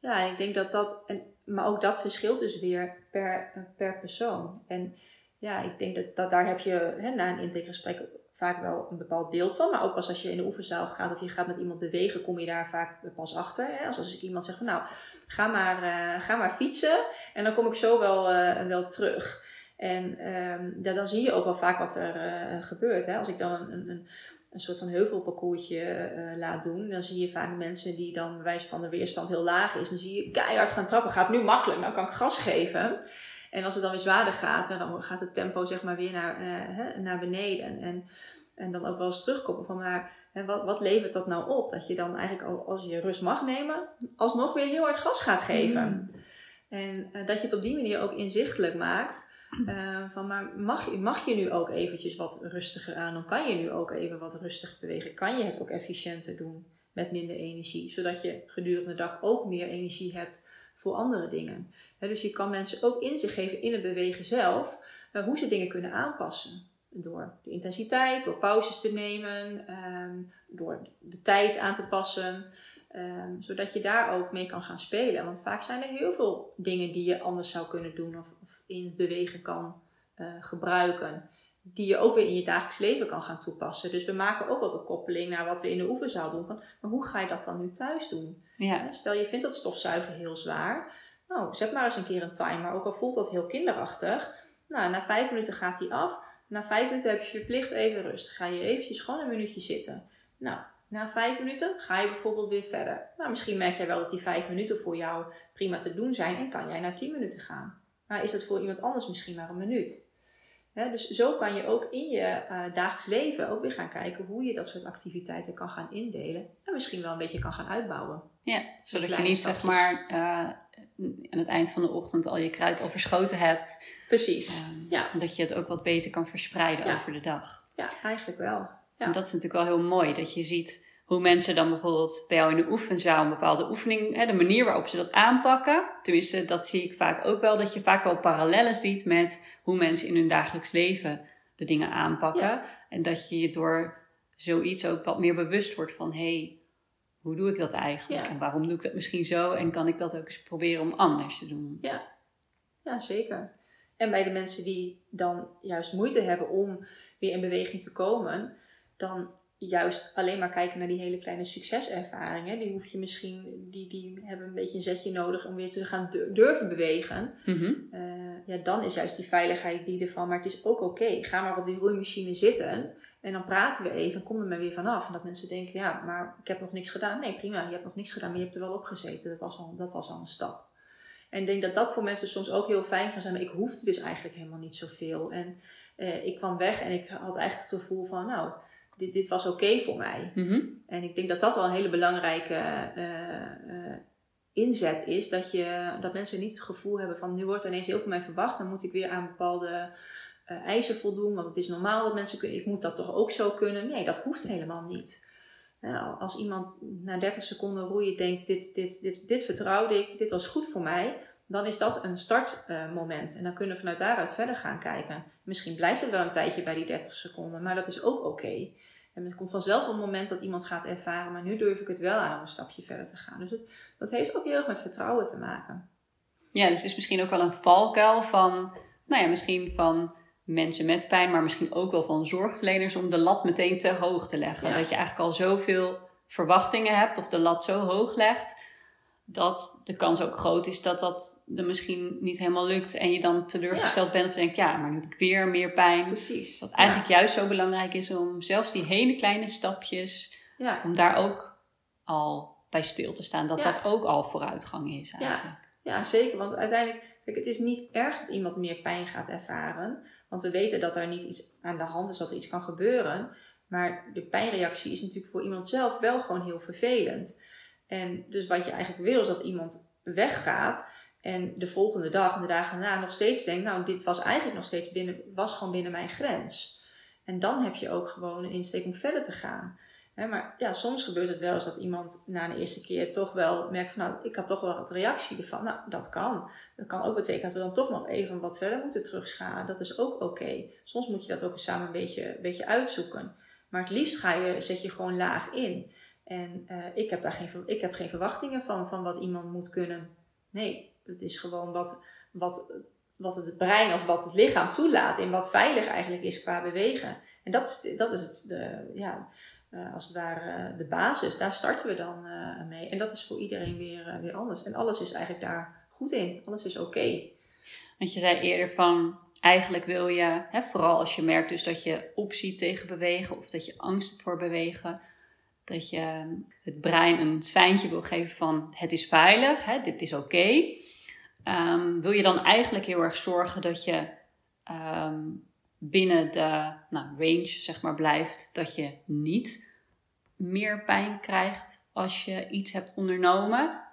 ja ik denk dat dat, en, maar ook dat verschilt dus weer per, per persoon. En ja, ik denk dat, dat daar heb je hè, na een intakegesprek vaak wel een bepaald beeld van. Maar ook pas als je in de oefenzaal gaat of je gaat met iemand bewegen, kom je daar vaak pas achter. Hè? Als, als ik iemand zeg van nou, ga maar, uh, ga maar fietsen en dan kom ik zo wel, uh, wel terug. En um, ja, dan zie je ook wel vaak wat er uh, gebeurt. Hè? Als ik dan een, een, een soort van heuvelparcoursje laat doen, dan zie je vaak mensen die dan wijze van de weerstand heel laag is. Dan zie je keihard gaan trappen. Gaat nu makkelijk, nou kan ik gas geven. En als het dan weer zwaarder gaat, dan gaat het tempo zeg maar weer naar, uh, naar beneden. En, en dan ook wel eens terugkomen van maar hè, wat, wat levert dat nou op? Dat je dan eigenlijk al, als je rust mag nemen, alsnog weer heel hard gas gaat geven. Mm. En uh, dat je het op die manier ook inzichtelijk maakt. Uh, van maar mag, mag je nu ook eventjes wat rustiger aan? Dan kan je nu ook even wat rustiger bewegen? Kan je het ook efficiënter doen met minder energie? Zodat je gedurende de dag ook meer energie hebt voor andere dingen. dus je kan mensen ook inzicht geven in het bewegen zelf, uh, hoe ze dingen kunnen aanpassen. Door de intensiteit, door pauzes te nemen, ehm, door de tijd aan te passen. Um, zodat je daar ook mee kan gaan spelen. Want vaak zijn er heel veel dingen die je anders zou kunnen doen of, in het bewegen kan uh, gebruiken. Die je ook weer in je dagelijks leven kan gaan toepassen. Dus we maken ook wel de koppeling naar wat we in de oefenzaal doen. Van, maar hoe ga je dat dan nu thuis doen? Ja. Stel je vindt dat stofzuigen heel zwaar. Nou, zet maar eens een keer een timer. Ook al voelt dat heel kinderachtig. Nou, na vijf minuten gaat die af. Na vijf minuten heb je verplicht even rust. Ga je eventjes gewoon een minuutje zitten. Nou, na vijf minuten ga je bijvoorbeeld weer verder. Nou, misschien merk jij wel dat die vijf minuten voor jou prima te doen zijn en kan jij naar tien minuten gaan. Maar is dat voor iemand anders misschien maar een minuut? Dus zo kan je ook in je uh, dagelijks leven ook weer gaan kijken hoe je dat soort activiteiten kan gaan indelen. En misschien wel een beetje kan gaan uitbouwen. Ja, zodat je niet zeg maar uh, aan het eind van de ochtend al je kruid al verschoten hebt. Precies. Uh, ja. Dat je het ook wat beter kan verspreiden over de dag. Ja, eigenlijk wel. Ja. En dat is natuurlijk wel heel mooi dat je ziet hoe mensen dan bijvoorbeeld bij jou in de oefenzaal een bepaalde oefening, hè, de manier waarop ze dat aanpakken. Tenminste, dat zie ik vaak ook wel, dat je vaak wel parallellen ziet met hoe mensen in hun dagelijks leven de dingen aanpakken. En dat je je door zoiets ook wat meer bewust wordt van, hé, hey, hoe doe ik dat eigenlijk? En waarom doe ik dat misschien zo? En kan ik dat ook eens proberen om anders te doen? Ja, ja zeker. En bij de mensen die dan juist moeite hebben om weer in beweging te komen, dan juist alleen maar kijken naar die hele kleine succeservaringen. Die hoef je misschien, die, die hebben een beetje een zetje nodig om weer te gaan durven bewegen. Mhm. Eh, ja, dan is juist die veiligheid bieden van, maar het is ook oké. Ga maar op die roeimachine zitten en dan praten we even en kom er maar weer vanaf. En dat mensen denken, ja, maar ik heb nog niks gedaan. Nee, prima, je hebt nog niks gedaan, maar je hebt er wel op gezeten. Dat was al, dat was al een stap. En ik denk dat dat voor mensen soms ook heel fijn kan zijn. Maar ik hoefde dus eigenlijk helemaal niet zoveel. En uh, ik kwam weg en ik had eigenlijk het gevoel van, nou, dit, dit was oké voor mij. Mhm. En ik denk dat dat wel een hele belangrijke uh, inzet is. Dat, je, dat mensen niet het gevoel hebben van nu wordt er ineens heel veel mij verwacht. Dan moet ik weer aan bepaalde eisen voldoen. Want het is normaal dat mensen kunnen. Ik moet dat toch ook zo kunnen. Nee, dat hoeft helemaal niet. als iemand na 30 seconden roeien denkt, dit, dit, dit, dit vertrouwde ik, dit was goed voor mij, dan is dat een startmoment. en dan kunnen we vanuit daaruit verder gaan kijken. Misschien blijft het wel een tijdje bij die 30 seconden, maar dat is ook oké. En er komt vanzelf een moment dat iemand gaat ervaren, maar nu durf ik het wel aan om een stapje verder te gaan. Dus het, dat heeft ook heel erg met vertrouwen te maken. Ja, dus het is misschien ook wel een valkuil van, nou ja, misschien van mensen met pijn, maar misschien ook wel van zorgverleners om de lat meteen te hoog te leggen. Dat je eigenlijk al zoveel verwachtingen hebt of de lat zo hoog legt, dat de kans ook groot is dat dat er misschien niet helemaal lukt en je dan teleurgesteld bent of denkt, ja, maar nu heb ik weer meer pijn. Precies. Dat eigenlijk juist zo belangrijk is om zelfs die hele kleine stapjes, ja. om daar ook al bij stil te staan, dat dat ook al vooruitgang is eigenlijk. Ja. ja, zeker, want uiteindelijk, kijk, het is niet erg dat iemand meer pijn gaat ervaren, want we weten dat er niet iets aan de hand is, dat er iets kan gebeuren, maar de pijnreactie is natuurlijk voor iemand zelf wel gewoon heel vervelend. En dus wat je eigenlijk wil is dat iemand weggaat en de volgende dag en de dagen daarna nog steeds denkt, nou dit was eigenlijk nog steeds binnen, was gewoon binnen mijn grens. En dan heb je ook gewoon een insteek om verder te gaan. maar ja, soms gebeurt het wel eens dat iemand na de eerste keer toch wel merkt van, nou, ik had toch wel wat reactie ervan. Nou, dat kan. Dat kan ook betekenen dat we dan toch nog even wat verder moeten terugschalen. Dat is ook oké. Soms moet je dat ook samen een beetje, een beetje uitzoeken. Maar het liefst ga je, zet je gewoon laag in. En uh, ik, heb daar geen, ik heb geen verwachtingen van, van wat iemand moet kunnen. Nee, het is gewoon wat, wat, wat het brein of wat het lichaam toelaat. En wat veilig eigenlijk is qua bewegen. En dat is, dat is het, de, ja, uh, als het ware de basis. Daar starten we dan uh, mee. En dat is voor iedereen weer, weer anders. En alles is eigenlijk daar goed in. Alles is oké. Want je zei eerder van, eigenlijk wil je, hè, vooral als je merkt dus dat je opziet tegen bewegen of dat je angst voor bewegen, dat je ehm, het brein een seintje wil geven van het is veilig, hè, dit is oké. Um, wil je dan eigenlijk heel erg zorgen dat je um, binnen de nou, range zeg maar, blijft, dat je niet meer pijn krijgt als je iets hebt ondernomen?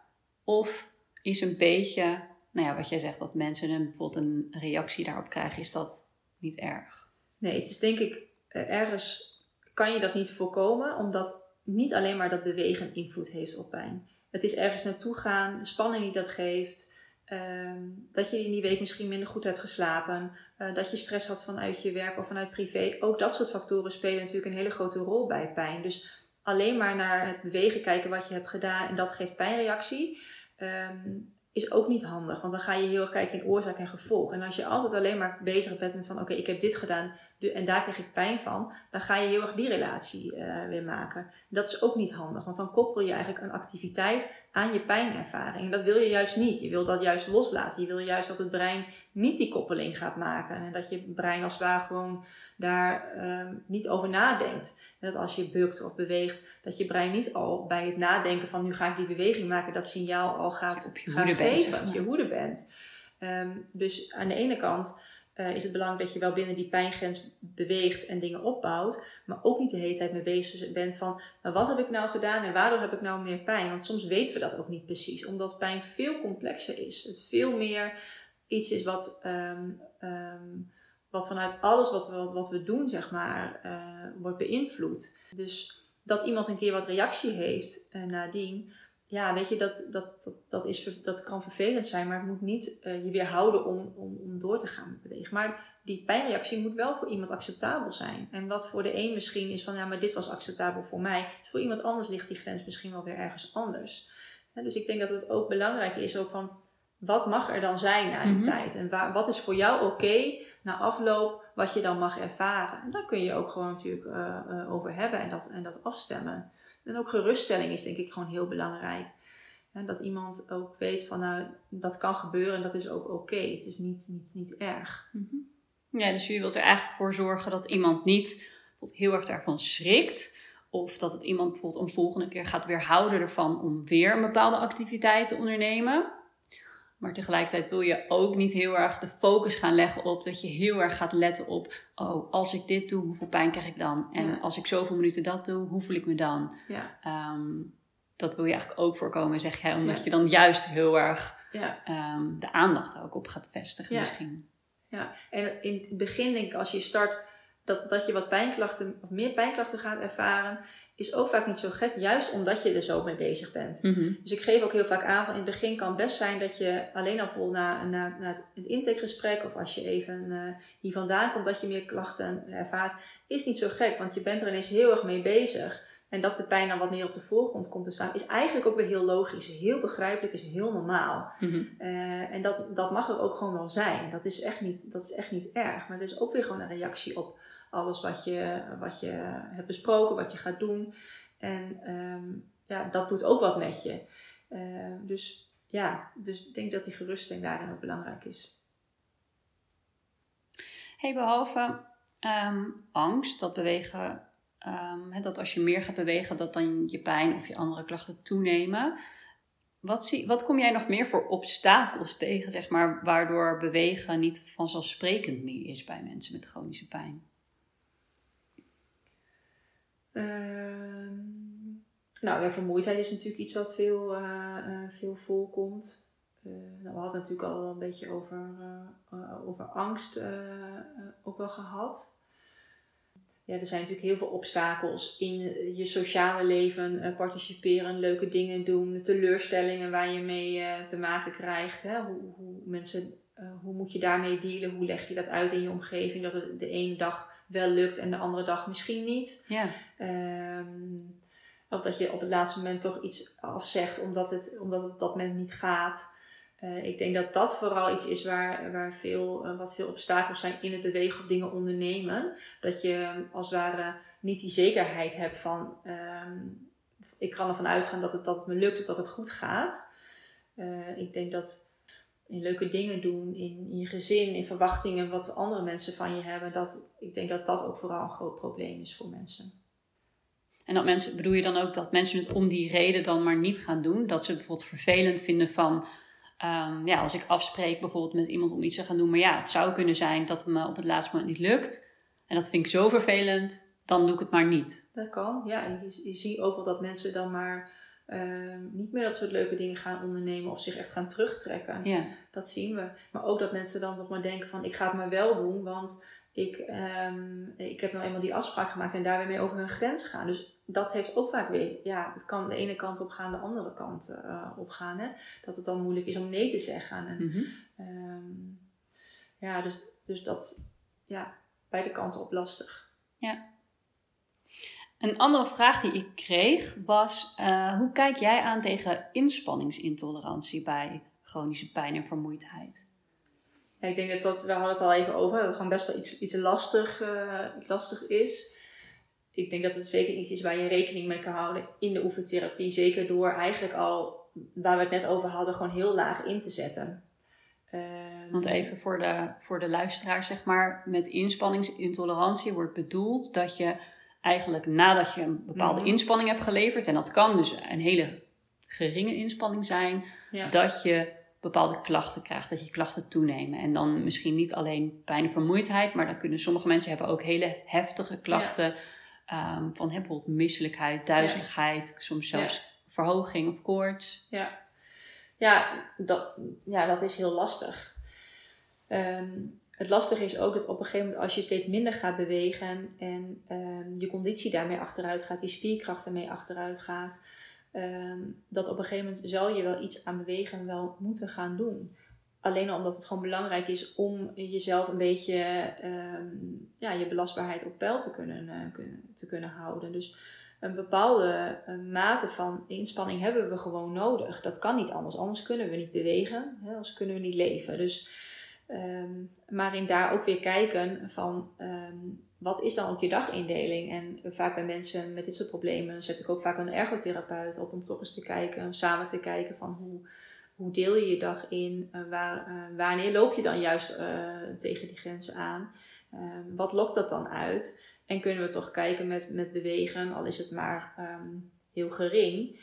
Of is een beetje nou ja, wat jij zegt, dat mensen een, bijvoorbeeld een reactie daarop krijgen, is dat niet erg? Nee, het is denk ik uh, ergens kan je dat niet voorkomen, omdat niet alleen maar dat bewegen invloed heeft op pijn. Het is ergens naartoe gaan, de spanning die dat geeft, ehm, dat je in die week misschien minder goed hebt geslapen, uh, dat je stress had vanuit je werk of vanuit privé. Ook dat soort factoren spelen natuurlijk een hele grote rol bij pijn. Dus alleen maar naar het bewegen kijken wat je hebt gedaan en dat geeft pijnreactie. Um, is ook niet handig. Want dan ga je heel erg kijken in oorzaak en gevolg. En als je altijd alleen maar bezig bent met van oké, ik heb dit gedaan en daar krijg ik pijn van, dan ga je heel erg die relatie uh, weer maken. Dat is ook niet handig, want dan koppel je eigenlijk een activiteit aan je pijnervaring. En dat wil je juist niet. Je wil dat juist loslaten. Je wil juist dat het brein niet die koppeling gaat maken. En dat je brein als het ware gewoon daar uh, niet over nadenkt. dat als je bukt of beweegt, dat je brein niet al bij het nadenken van nu ga ik die beweging maken, dat signaal al gaat, op je hoede geven. Bent, je hoede bent. Um, dus aan de ene kant uh, is het belangrijk dat je wel binnen die pijngrens beweegt en dingen opbouwt. Maar ook niet de hele tijd mee bezig bent van, maar wat heb ik nou gedaan en waardoor heb ik nou meer pijn? Want soms weten we dat ook niet precies, omdat pijn veel complexer is. Het veel meer iets is wat, um, wat vanuit alles wat we, wat we doen, zeg maar, uh, wordt beïnvloed. Dus dat iemand een keer wat reactie heeft uh, nadien, ja, weet je, dat, dat, dat, dat, is, dat kan vervelend zijn, maar het moet niet uh, je weerhouden om, om, om door te gaan bewegen. Maar die pijnreactie moet wel voor iemand acceptabel zijn. En wat voor de een misschien is van, ja, maar dit was acceptabel voor mij, dus voor iemand anders ligt die grens misschien wel weer ergens anders. dus ik denk dat het ook belangrijk is ook van, wat mag er dan zijn na die mhm. tijd? En waar, wat is voor jou oké na afloop wat je dan mag ervaren? En daar kun je ook gewoon natuurlijk uh, uh, over hebben en dat, en dat afstemmen. En ook geruststelling is denk ik gewoon heel belangrijk. En dat iemand ook weet van nou, dat kan gebeuren en dat is ook oké. Het is niet, niet, niet erg. Mhm. Ja, dus je wilt er eigenlijk voor zorgen dat iemand niet heel erg daarvan schrikt. Of dat het iemand bijvoorbeeld een volgende keer gaat weerhouden ervan om weer een bepaalde activiteit te ondernemen. Maar tegelijkertijd wil je ook niet heel erg de focus gaan leggen op dat je heel erg gaat letten op, oh, als ik dit doe, hoeveel pijn krijg ik dan? En als ik zoveel minuten dat doe, hoe voel ik me dan? Ja. Ehm, dat wil je eigenlijk ook voorkomen, zeg jij, omdat je dan juist heel erg um, de aandacht ook op gaat vestigen misschien. Ja, en in het begin denk ik, als je start, dat, dat je wat pijnklachten, of meer pijnklachten gaat ervaren, is ook vaak niet zo gek, juist omdat je er zo mee bezig bent. Mhm. Dus ik geef ook heel vaak aan van in het begin kan het best zijn dat je alleen al vol na, na, na het intakegesprek of als je even uh, hier vandaan komt dat je meer klachten ervaart, is niet zo gek, want je bent er ineens heel erg mee bezig. En dat de pijn dan wat meer op de voorgrond komt te staan, is eigenlijk ook weer heel logisch, heel begrijpelijk, is heel normaal. Mhm. Eh, en dat, dat mag er ook gewoon wel zijn. Dat is, echt niet, dat is echt niet erg. Maar het is ook weer gewoon een reactie op alles wat je, wat je hebt besproken, wat je gaat doen. En ehm, ja, dat doet ook wat met je. Uh, dus ja, dus ik denk dat die geruststelling daarin ook belangrijk is. Hey, behalve um, angst, dat bewegen, dat als je meer gaat bewegen, dat dan je pijn of je andere klachten toenemen. Wat, zie, wat kom jij nog meer voor obstakels tegen, zeg maar, waardoor bewegen niet vanzelfsprekend meer is bij mensen met chronische pijn? Ehm, nou ja, vermoeidheid is natuurlijk iets wat veel, uh, uh, veel voorkomt. Uh, nou, we hadden natuurlijk al een beetje over, over angst ook wel gehad. Ja, er zijn natuurlijk heel veel obstakels in je sociale leven, participeren, leuke dingen doen, teleurstellingen waar je mee te maken krijgt. Hè? Hoe, hoe, mensen, hoe moet je daarmee dealen? Hoe leg je dat uit in je omgeving? Dat het de ene dag wel lukt en de andere dag misschien niet. Ja. Ehm, of dat je op het laatste moment toch iets afzegt omdat het, omdat het op dat moment niet gaat. Eh, ik denk dat dat vooral iets is waar, waar veel, uh, wat veel obstakels zijn in het bewegen of dingen ondernemen. Dat je als het ware niet die zekerheid hebt van ehm, ik kan ervan uitgaan dat het, dat het me lukt of dat het goed gaat. Uh, ik denk dat in leuke dingen doen, in, in, je gezin, in verwachtingen wat andere mensen van je hebben, dat, ik denk dat dat ook vooral een groot probleem is voor mensen. En dat mensen, bedoel je dan ook dat mensen het om die reden dan maar niet gaan doen? Dat ze bijvoorbeeld vervelend vinden van, um, ja, als ik afspreek bijvoorbeeld met iemand om iets te gaan doen, maar ja, het zou kunnen zijn dat het me op het laatste moment niet lukt. En dat vind ik zo vervelend, dan doe ik het maar niet. Dat kan, ja. En je, je ziet ook wel dat mensen dan maar uh, niet meer dat soort leuke dingen gaan ondernemen of zich echt gaan terugtrekken. Ja. Dat zien we. Maar ook dat mensen dan nog maar denken van ik ga het maar wel doen, want ik, um, ik heb nou eenmaal die afspraak gemaakt en daar weer mee over hun grens gaan. Dus dat heeft ook vaak weer, ja, het kan de ene kant op gaan, de andere kant uh, op gaan. Hè? Dat het dan moeilijk is om nee te zeggen. En, Mm -hmm. um, ja, dus, dus dat, ja, beide kanten op lastig. Ja. Een andere vraag die ik kreeg was: uh, hoe kijk jij aan tegen inspanningsintolerantie bij chronische pijn en vermoeidheid? Ja, ik denk dat dat, we hadden het al even over, dat het gewoon best wel iets, iets lastig, uh, lastig is. Ik denk dat het zeker iets is waar je rekening mee kan houden in de oefentherapie. Zeker door eigenlijk al, waar we het net over hadden, gewoon heel laag in te zetten. Uh, Want even voor de, voor de luisteraar, zeg maar, met inspanningsintolerantie wordt bedoeld dat je eigenlijk nadat je een bepaalde mm -hmm. inspanning hebt geleverd, en dat kan dus een hele geringe inspanning zijn, ja. dat je bepaalde klachten krijgt, dat je klachten toenemen. En dan misschien niet alleen pijn en vermoeidheid, maar dan kunnen sommige mensen hebben ook hele heftige klachten ja. um, van hè, bijvoorbeeld misselijkheid, duizeligheid, ja. soms zelfs verhoging of koorts. Ja, ja, dat, ja dat is heel lastig. Um, het lastige is ook dat op een gegeven moment als je steeds minder gaat bewegen en um, je conditie daarmee achteruit gaat, je spierkracht ermee achteruit gaat, um, dat op een gegeven moment zal je wel iets aan bewegen wel moeten gaan doen. Alleen al omdat het gewoon belangrijk is om jezelf een beetje um, ja, je belastbaarheid op peil te kunnen, kunnen, te kunnen houden. Dus een bepaalde uh, mate van inspanning hebben we gewoon nodig. Dat kan niet anders. Anders kunnen we niet bewegen, hè, anders kunnen we niet leven. Dus Um, maar in daar ook weer kijken van um, wat is dan ook je dagindeling? En vaak bij mensen met dit soort problemen zet ik ook vaak een ergotherapeut op om toch eens te kijken, samen te kijken van hoe, hoe deel je je dag in? Uh, waar, uh, wanneer loop je dan juist uh, tegen die grenzen aan? Um, wat lokt dat dan uit? En kunnen we toch kijken met, met bewegen, al is het maar heel gering,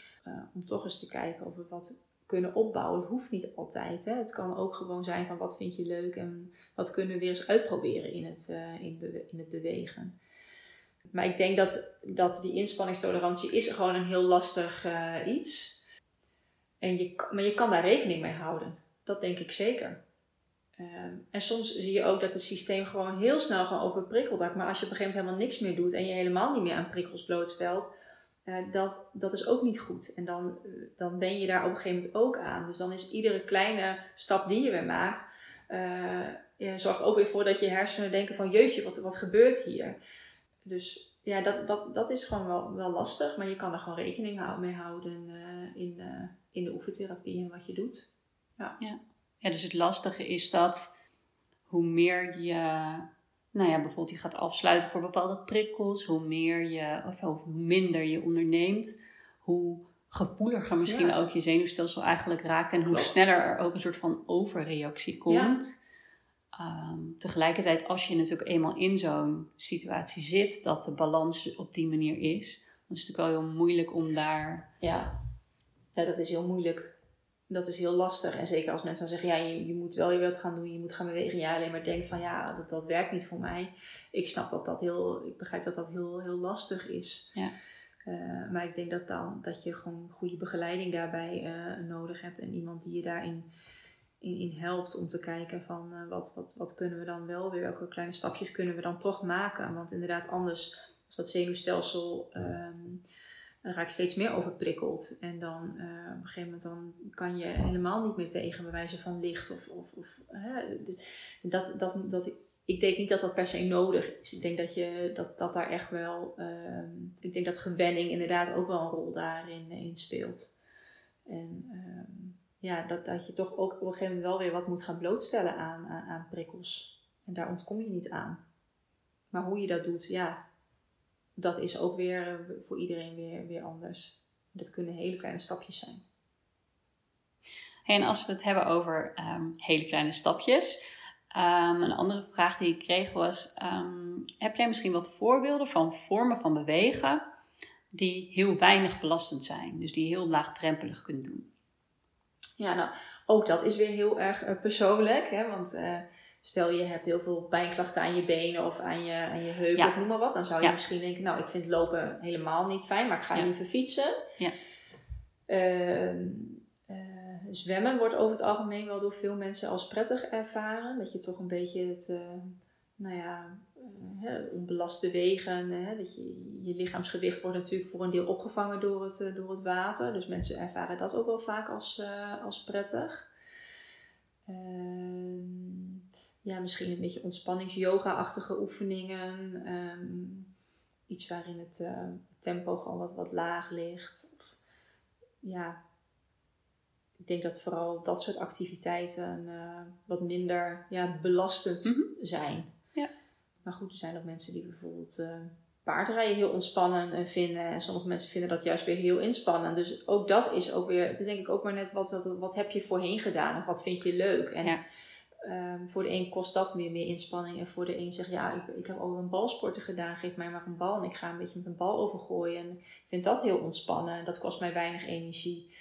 om toch eens te kijken we wat kunnen opbouwen. Hoeft niet altijd. Hè. Het kan ook gewoon zijn van wat vind je leuk en wat kunnen we weer eens uitproberen in het, uh, in, het bewegen. Maar ik denk dat, dat die inspanningstolerantie is gewoon een heel lastig uh, iets. En je, maar je kan daar rekening mee houden. Dat denk ik zeker. Um, en soms zie je ook dat het systeem gewoon heel snel gewoon overprikkeld raakt. Maar als je op een gegeven moment helemaal niks meer doet en je helemaal niet meer aan prikkels blootstelt, uh, dat, dat is ook niet goed. En dan, uh, dan ben je daar op een gegeven moment ook aan. Dus dan is iedere kleine stap die je weer maakt, uh, ja, zorgt ook weer voor dat je hersenen denken van jeetje, wat, wat gebeurt hier? Dus ja, dat, dat, dat is gewoon wel, wel lastig, maar je kan er gewoon rekening mee houden in, in de oefentherapie en wat je doet. Ja. Ja. ja, dus het lastige is dat hoe meer je nou ja, bijvoorbeeld je gaat afsluiten voor bepaalde prikkels, hoe meer je, of hoe minder je onderneemt, hoe gevoeliger misschien ja. ook je zenuwstelsel eigenlijk raakt en hoe Klopt. sneller er ook een soort van overreactie komt. Ja. Um, tegelijkertijd, als je natuurlijk eenmaal in zo'n situatie zit, dat de balans op die manier is, dan is het natuurlijk wel heel moeilijk om daar. Ja, ja dat is heel moeilijk dat is heel lastig. En zeker als mensen dan zeggen, ja, je, je moet wel je wilt gaan doen, je moet gaan bewegen. Ja, alleen maar denkt van, ja, dat, dat werkt niet voor mij. Ik snap dat dat heel, ik begrijp dat dat heel, heel lastig is. Ja. Uh, maar ik denk dat dan, dat je gewoon goede begeleiding daarbij uh, nodig hebt. En iemand die je daarin in, in helpt om te kijken van, uh, wat, wat, wat kunnen we dan wel weer, welke kleine stapjes kunnen we dan toch maken. Want inderdaad, anders, als dat zenuwstelsel... Um, dan raak steeds meer overprikkeld. En dan uh, op een gegeven moment dan kan je helemaal niet meer tegen bij wijze van licht. Of, of, of dat, dat, dat ik denk niet dat dat per se nodig is. Ik denk dat, je, dat, dat daar echt wel, ehm, ik denk dat gewenning inderdaad ook wel een rol daarin in speelt. En ehm, ja, dat, dat je toch ook op een gegeven moment wel weer wat moet gaan blootstellen aan, aan, aan prikkels. En daar ontkom je niet aan. Maar hoe je dat doet, ja, dat is ook weer eh, voor iedereen weer, weer anders. Dat kunnen hele kleine stapjes zijn. En als we het hebben over ehm, hele kleine stapjes. Um, een andere vraag die ik kreeg was: ehm, heb jij misschien wat voorbeelden van vormen van bewegen die heel weinig belastend zijn, dus die je heel laagdrempelig kunt doen? Ja, nou, ook dat is weer heel erg uh, persoonlijk, hè, want uh, stel je hebt heel veel pijnklachten aan je benen of aan je, aan je heupen of noem maar wat, dan zou je misschien denken: Nou, ik vind lopen helemaal niet fijn, maar ik ga ja. liever fietsen. Ja. Uh, zwemmen wordt over het algemeen wel door veel mensen als prettig ervaren. Dat je toch een beetje het, uh, nou ja, uh, onbelast bewegen. Hè? Dat je, je lichaamsgewicht wordt natuurlijk voor een deel opgevangen door het, door het water. Dus mensen ervaren dat ook wel vaak als, als prettig. Ehm, ja, misschien een beetje ontspannings-yoga-achtige oefeningen. Um, iets waarin het tempo gewoon wat, wat laag ligt. Of, ja, ik denk dat vooral dat soort activiteiten uh, wat minder ja, belastend mm -hmm. zijn. Ja. Maar goed, er zijn ook mensen die bijvoorbeeld uh, paardrijden heel ontspannen vinden. En sommige mensen vinden dat juist weer heel inspannend. Dus ook dat is ook weer, het is denk ik ook maar net wat, wat, wat heb je voorheen gedaan en wat vind je leuk. En ja. Um, voor de een kost dat meer, meer inspanning. En voor de een zegt, ja, ik, ik heb al een balsporten gedaan, geef mij maar een bal en ik ga een beetje met een bal overgooien. En ik vind dat heel ontspannen. Dat kost mij weinig energie.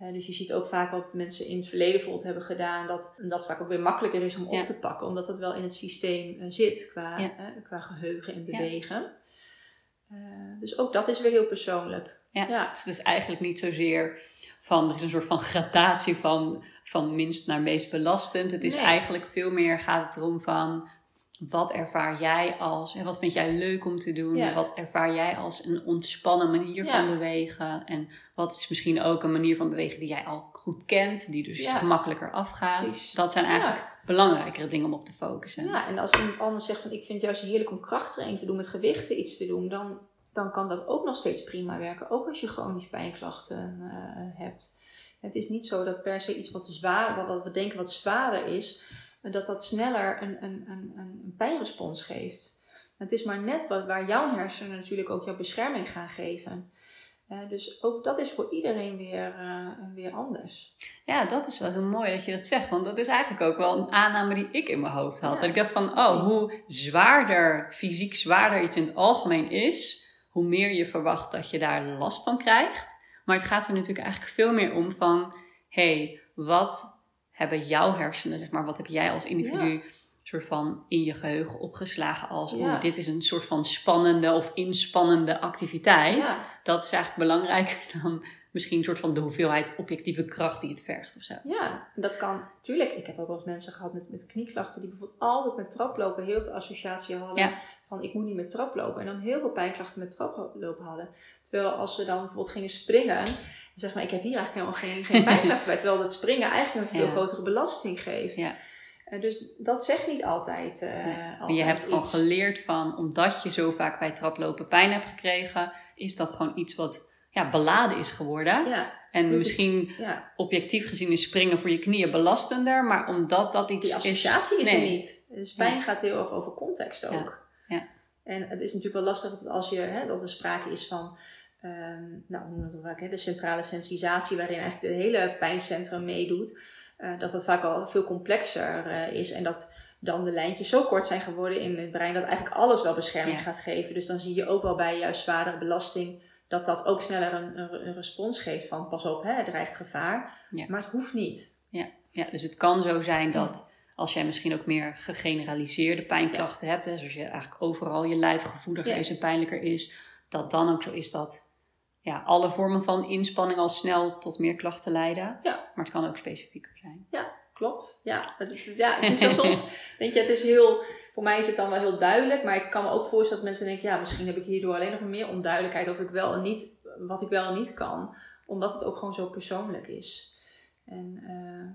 Uh, dus je ziet ook vaak wat mensen in het verleden bijvoorbeeld hebben gedaan, dat dat vaak ook weer makkelijker is om op te pakken, omdat dat wel in het systeem uh, zit qua, ja. uh, qua geheugen en bewegen. dus ook dat is weer heel persoonlijk. Ja, Het is dus eigenlijk niet zozeer van, er is een soort van gradatie van, van minst naar meest belastend. Het is nee. eigenlijk veel meer gaat het erom van wat ervaar jij als, en wat vind jij leuk om te doen? Ja. Wat ervaar jij als een ontspannen manier ja. van bewegen? En wat is misschien ook een manier van bewegen die jij al goed kent, die dus ja. gemakkelijker afgaat? Precies. Dat zijn eigenlijk belangrijkere dingen om op te focussen. Ja, en als iemand anders zegt van ik vind het juist heerlijk om krachttraining te doen, met gewichten iets te doen, dan, dan kan dat ook nog steeds prima werken. Ook als je chronische pijnklachten uh, hebt. Het is niet zo dat per se iets wat zwaar, wat we denken wat zwaarder is, dat dat sneller een, een, een, een pijnrespons geeft. Het is maar net wat, waar jouw hersenen natuurlijk ook jouw bescherming gaan geven. Uh, dus ook dat is voor iedereen weer, uh, weer anders. Ja, dat is wel heel mooi dat je dat zegt. Want dat is eigenlijk ook wel een aanname die ik in mijn hoofd had. Ja. Dat ik dacht van, oh, hoe zwaarder, fysiek zwaarder iets in het algemeen is, hoe meer je verwacht dat je daar last van krijgt. Maar het gaat er natuurlijk eigenlijk veel meer om van, hé, hey, wat hebben jouw hersenen, zeg maar, wat heb jij als individu. Soort van in je geheugen opgeslagen als, ja. oh, dit is een soort van spannende of inspannende activiteit. Ja. Dat is eigenlijk belangrijker dan misschien een soort van de hoeveelheid objectieve kracht die het vergt of zo. Ja, dat kan. Tuurlijk, ik heb ook wel eens mensen gehad met, met knieklachten die bijvoorbeeld altijd met traplopen heel veel associatie hadden van ik moet niet met traplopen. En dan heel veel pijnklachten met traplopen hadden. Terwijl als ze dan bijvoorbeeld gingen springen zeg maar, ik heb hier eigenlijk helemaal geen, geen pijnklacht bij. Terwijl dat springen eigenlijk een veel grotere belasting geeft. Ja. Uh, dus dat zegt niet altijd. Uh, nee. altijd je hebt iets. gewoon geleerd van, omdat je zo vaak bij traplopen pijn hebt gekregen, is dat gewoon iets wat ja, beladen is geworden. Ja. En misschien ja. objectief gezien is springen voor je knieën belastender, maar omdat dat iets Die associatie is, is er niet. Dus pijn gaat heel erg over context ook. Ja. En het is natuurlijk wel lastig dat als je, hè, dat er sprake is van um, nou, hoe noemen we vaak, hè, de centrale sensitisatie, waarin eigenlijk het hele pijncentrum meedoet, uh, dat dat vaak al veel complexer uh, is en dat dan de lijntjes zo kort zijn geworden in het brein dat eigenlijk alles wel bescherming ja. gaat geven. Dus dan zie je ook wel bij juist zwaardere belasting dat dat ook sneller een, een, een respons geeft van pas op, hè, het dreigt gevaar. Ja. Maar het hoeft niet. Ja. ja, dus het kan zo zijn dat als jij misschien ook meer gegeneraliseerde pijnklachten ja. hebt, hè, zoals je eigenlijk overal je lijf gevoeliger is en pijnlijker is, dat dan ook zo is dat ja, alle vormen van inspanning al snel tot meer klachten leiden. Ja. Maar het kan ook specifieker zijn. Ja, klopt. Ja, het is, ja, het is soms, denk je, het is heel, voor mij is het dan wel heel duidelijk, maar ik kan me ook voorstellen dat mensen denken, ja, misschien heb ik hierdoor alleen nog meer onduidelijkheid of ik wel en niet, wat ik wel en niet kan, omdat het ook gewoon zo persoonlijk is. En uh,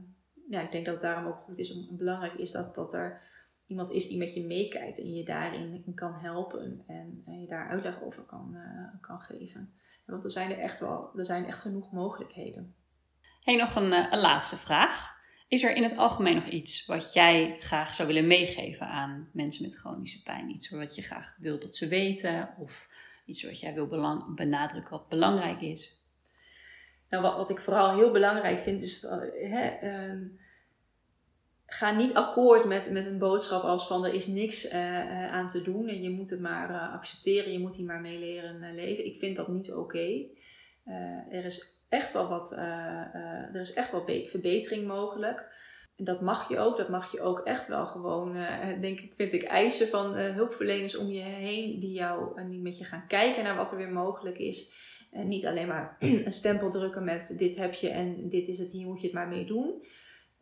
ja, ik denk dat het daarom ook goed is, om, belangrijk is dat, dat er iemand is die met je meekijkt en je daarin kan helpen en, je daar uitleg over kan, kan geven. Want er zijn er echt wel, er zijn echt genoeg mogelijkheden. Hey, nog een, een laatste vraag. Is er in het algemeen nog iets wat jij graag zou willen meegeven aan mensen met chronische pijn? Iets wat je graag wilt dat ze weten of iets wat jij wil benadrukken wat belangrijk is? Nou, wat, wat ik vooral heel belangrijk vind is, uh, hè, ehm, ga niet akkoord met, met een boodschap als van er is niks uh, aan te doen en je moet het maar accepteren, je moet hier maar mee leren leven. Ik vind dat niet oké. er is echt wel wat, er is echt wel verbetering mogelijk. Dat mag je ook. Dat mag je ook echt wel gewoon, denk ik, vind ik, eisen van hulpverleners om je heen die jou uh, met je gaan kijken naar wat er weer mogelijk is. En niet alleen maar een stempel drukken met dit heb je en dit is het, hier moet je het maar mee doen.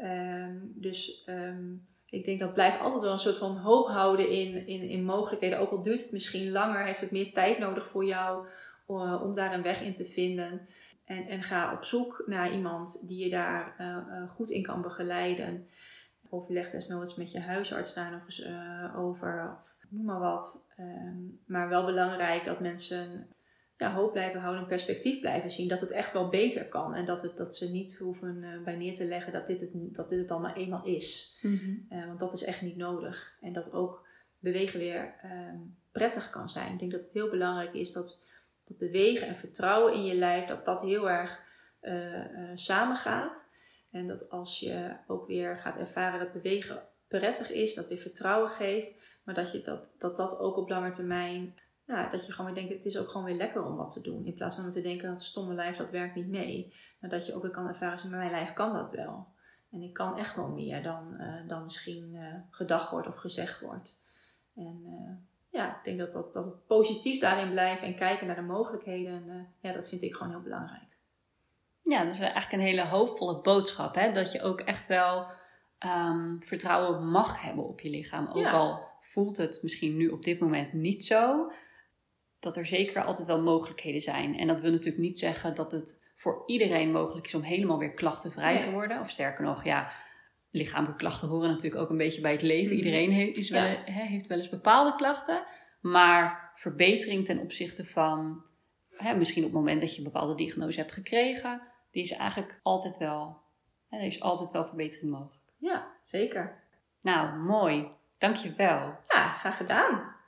Ehm, dus ehm, ik denk dat blijft altijd wel een soort van hoop houden in, in, in mogelijkheden. Ook al duurt het misschien langer, heeft het meer tijd nodig voor jou om daar een weg in te vinden. En, en ga op zoek naar iemand die je daar uh, uh, goed in kan begeleiden. Of leg desnoods met je huisarts daar nog eens over. Noem maar wat. Um, maar wel belangrijk dat mensen ja, hoop blijven houden en perspectief blijven zien. Dat het echt wel beter kan. En dat, het, dat ze niet hoeven uh, bij neer te leggen dat dit het, dat dit het dan maar eenmaal is. Mhm. uh, want dat is echt niet nodig. En dat ook bewegen weer uh, prettig kan zijn. Ik denk dat het heel belangrijk is dat, dat bewegen en vertrouwen in je lijf, dat dat heel erg uh, samengaat. En dat als je ook weer gaat ervaren dat bewegen prettig is, dat weer vertrouwen geeft. Maar dat je dat, dat, dat ook op lange termijn ja, dat je gewoon weer denkt, het is ook gewoon weer lekker om wat te doen. In plaats van te denken, dat stomme lijf, dat werkt niet mee. Maar dat je ook weer kan ervaren, met mijn lijf kan dat wel. En ik kan echt wel meer dan, uh, dan misschien uh, gedacht wordt of gezegd wordt. En uh, ja, ik denk dat, dat, dat het positief daarin blijven en kijken naar de mogelijkheden, ja, dat vind ik gewoon heel belangrijk. Ja, dat is eigenlijk een hele hoopvolle boodschap. Hè? Dat je ook echt wel um, vertrouwen mag hebben op je lichaam. Ook al voelt het misschien nu op dit moment niet zo dat er zeker altijd wel mogelijkheden zijn. En dat wil natuurlijk niet zeggen dat het voor iedereen mogelijk is om helemaal weer klachtenvrij te worden. Of sterker nog, ja, lichamelijke klachten horen natuurlijk ook een beetje bij het leven. Mhm. Iedereen heeft, is wel, heeft wel eens bepaalde klachten. Maar verbetering ten opzichte van, hè, misschien op het moment dat je een bepaalde diagnose hebt gekregen, die is eigenlijk altijd wel, hè, er is altijd wel verbetering mogelijk. Ja, zeker. Nou, mooi. Dankjewel. Ja, graag gedaan.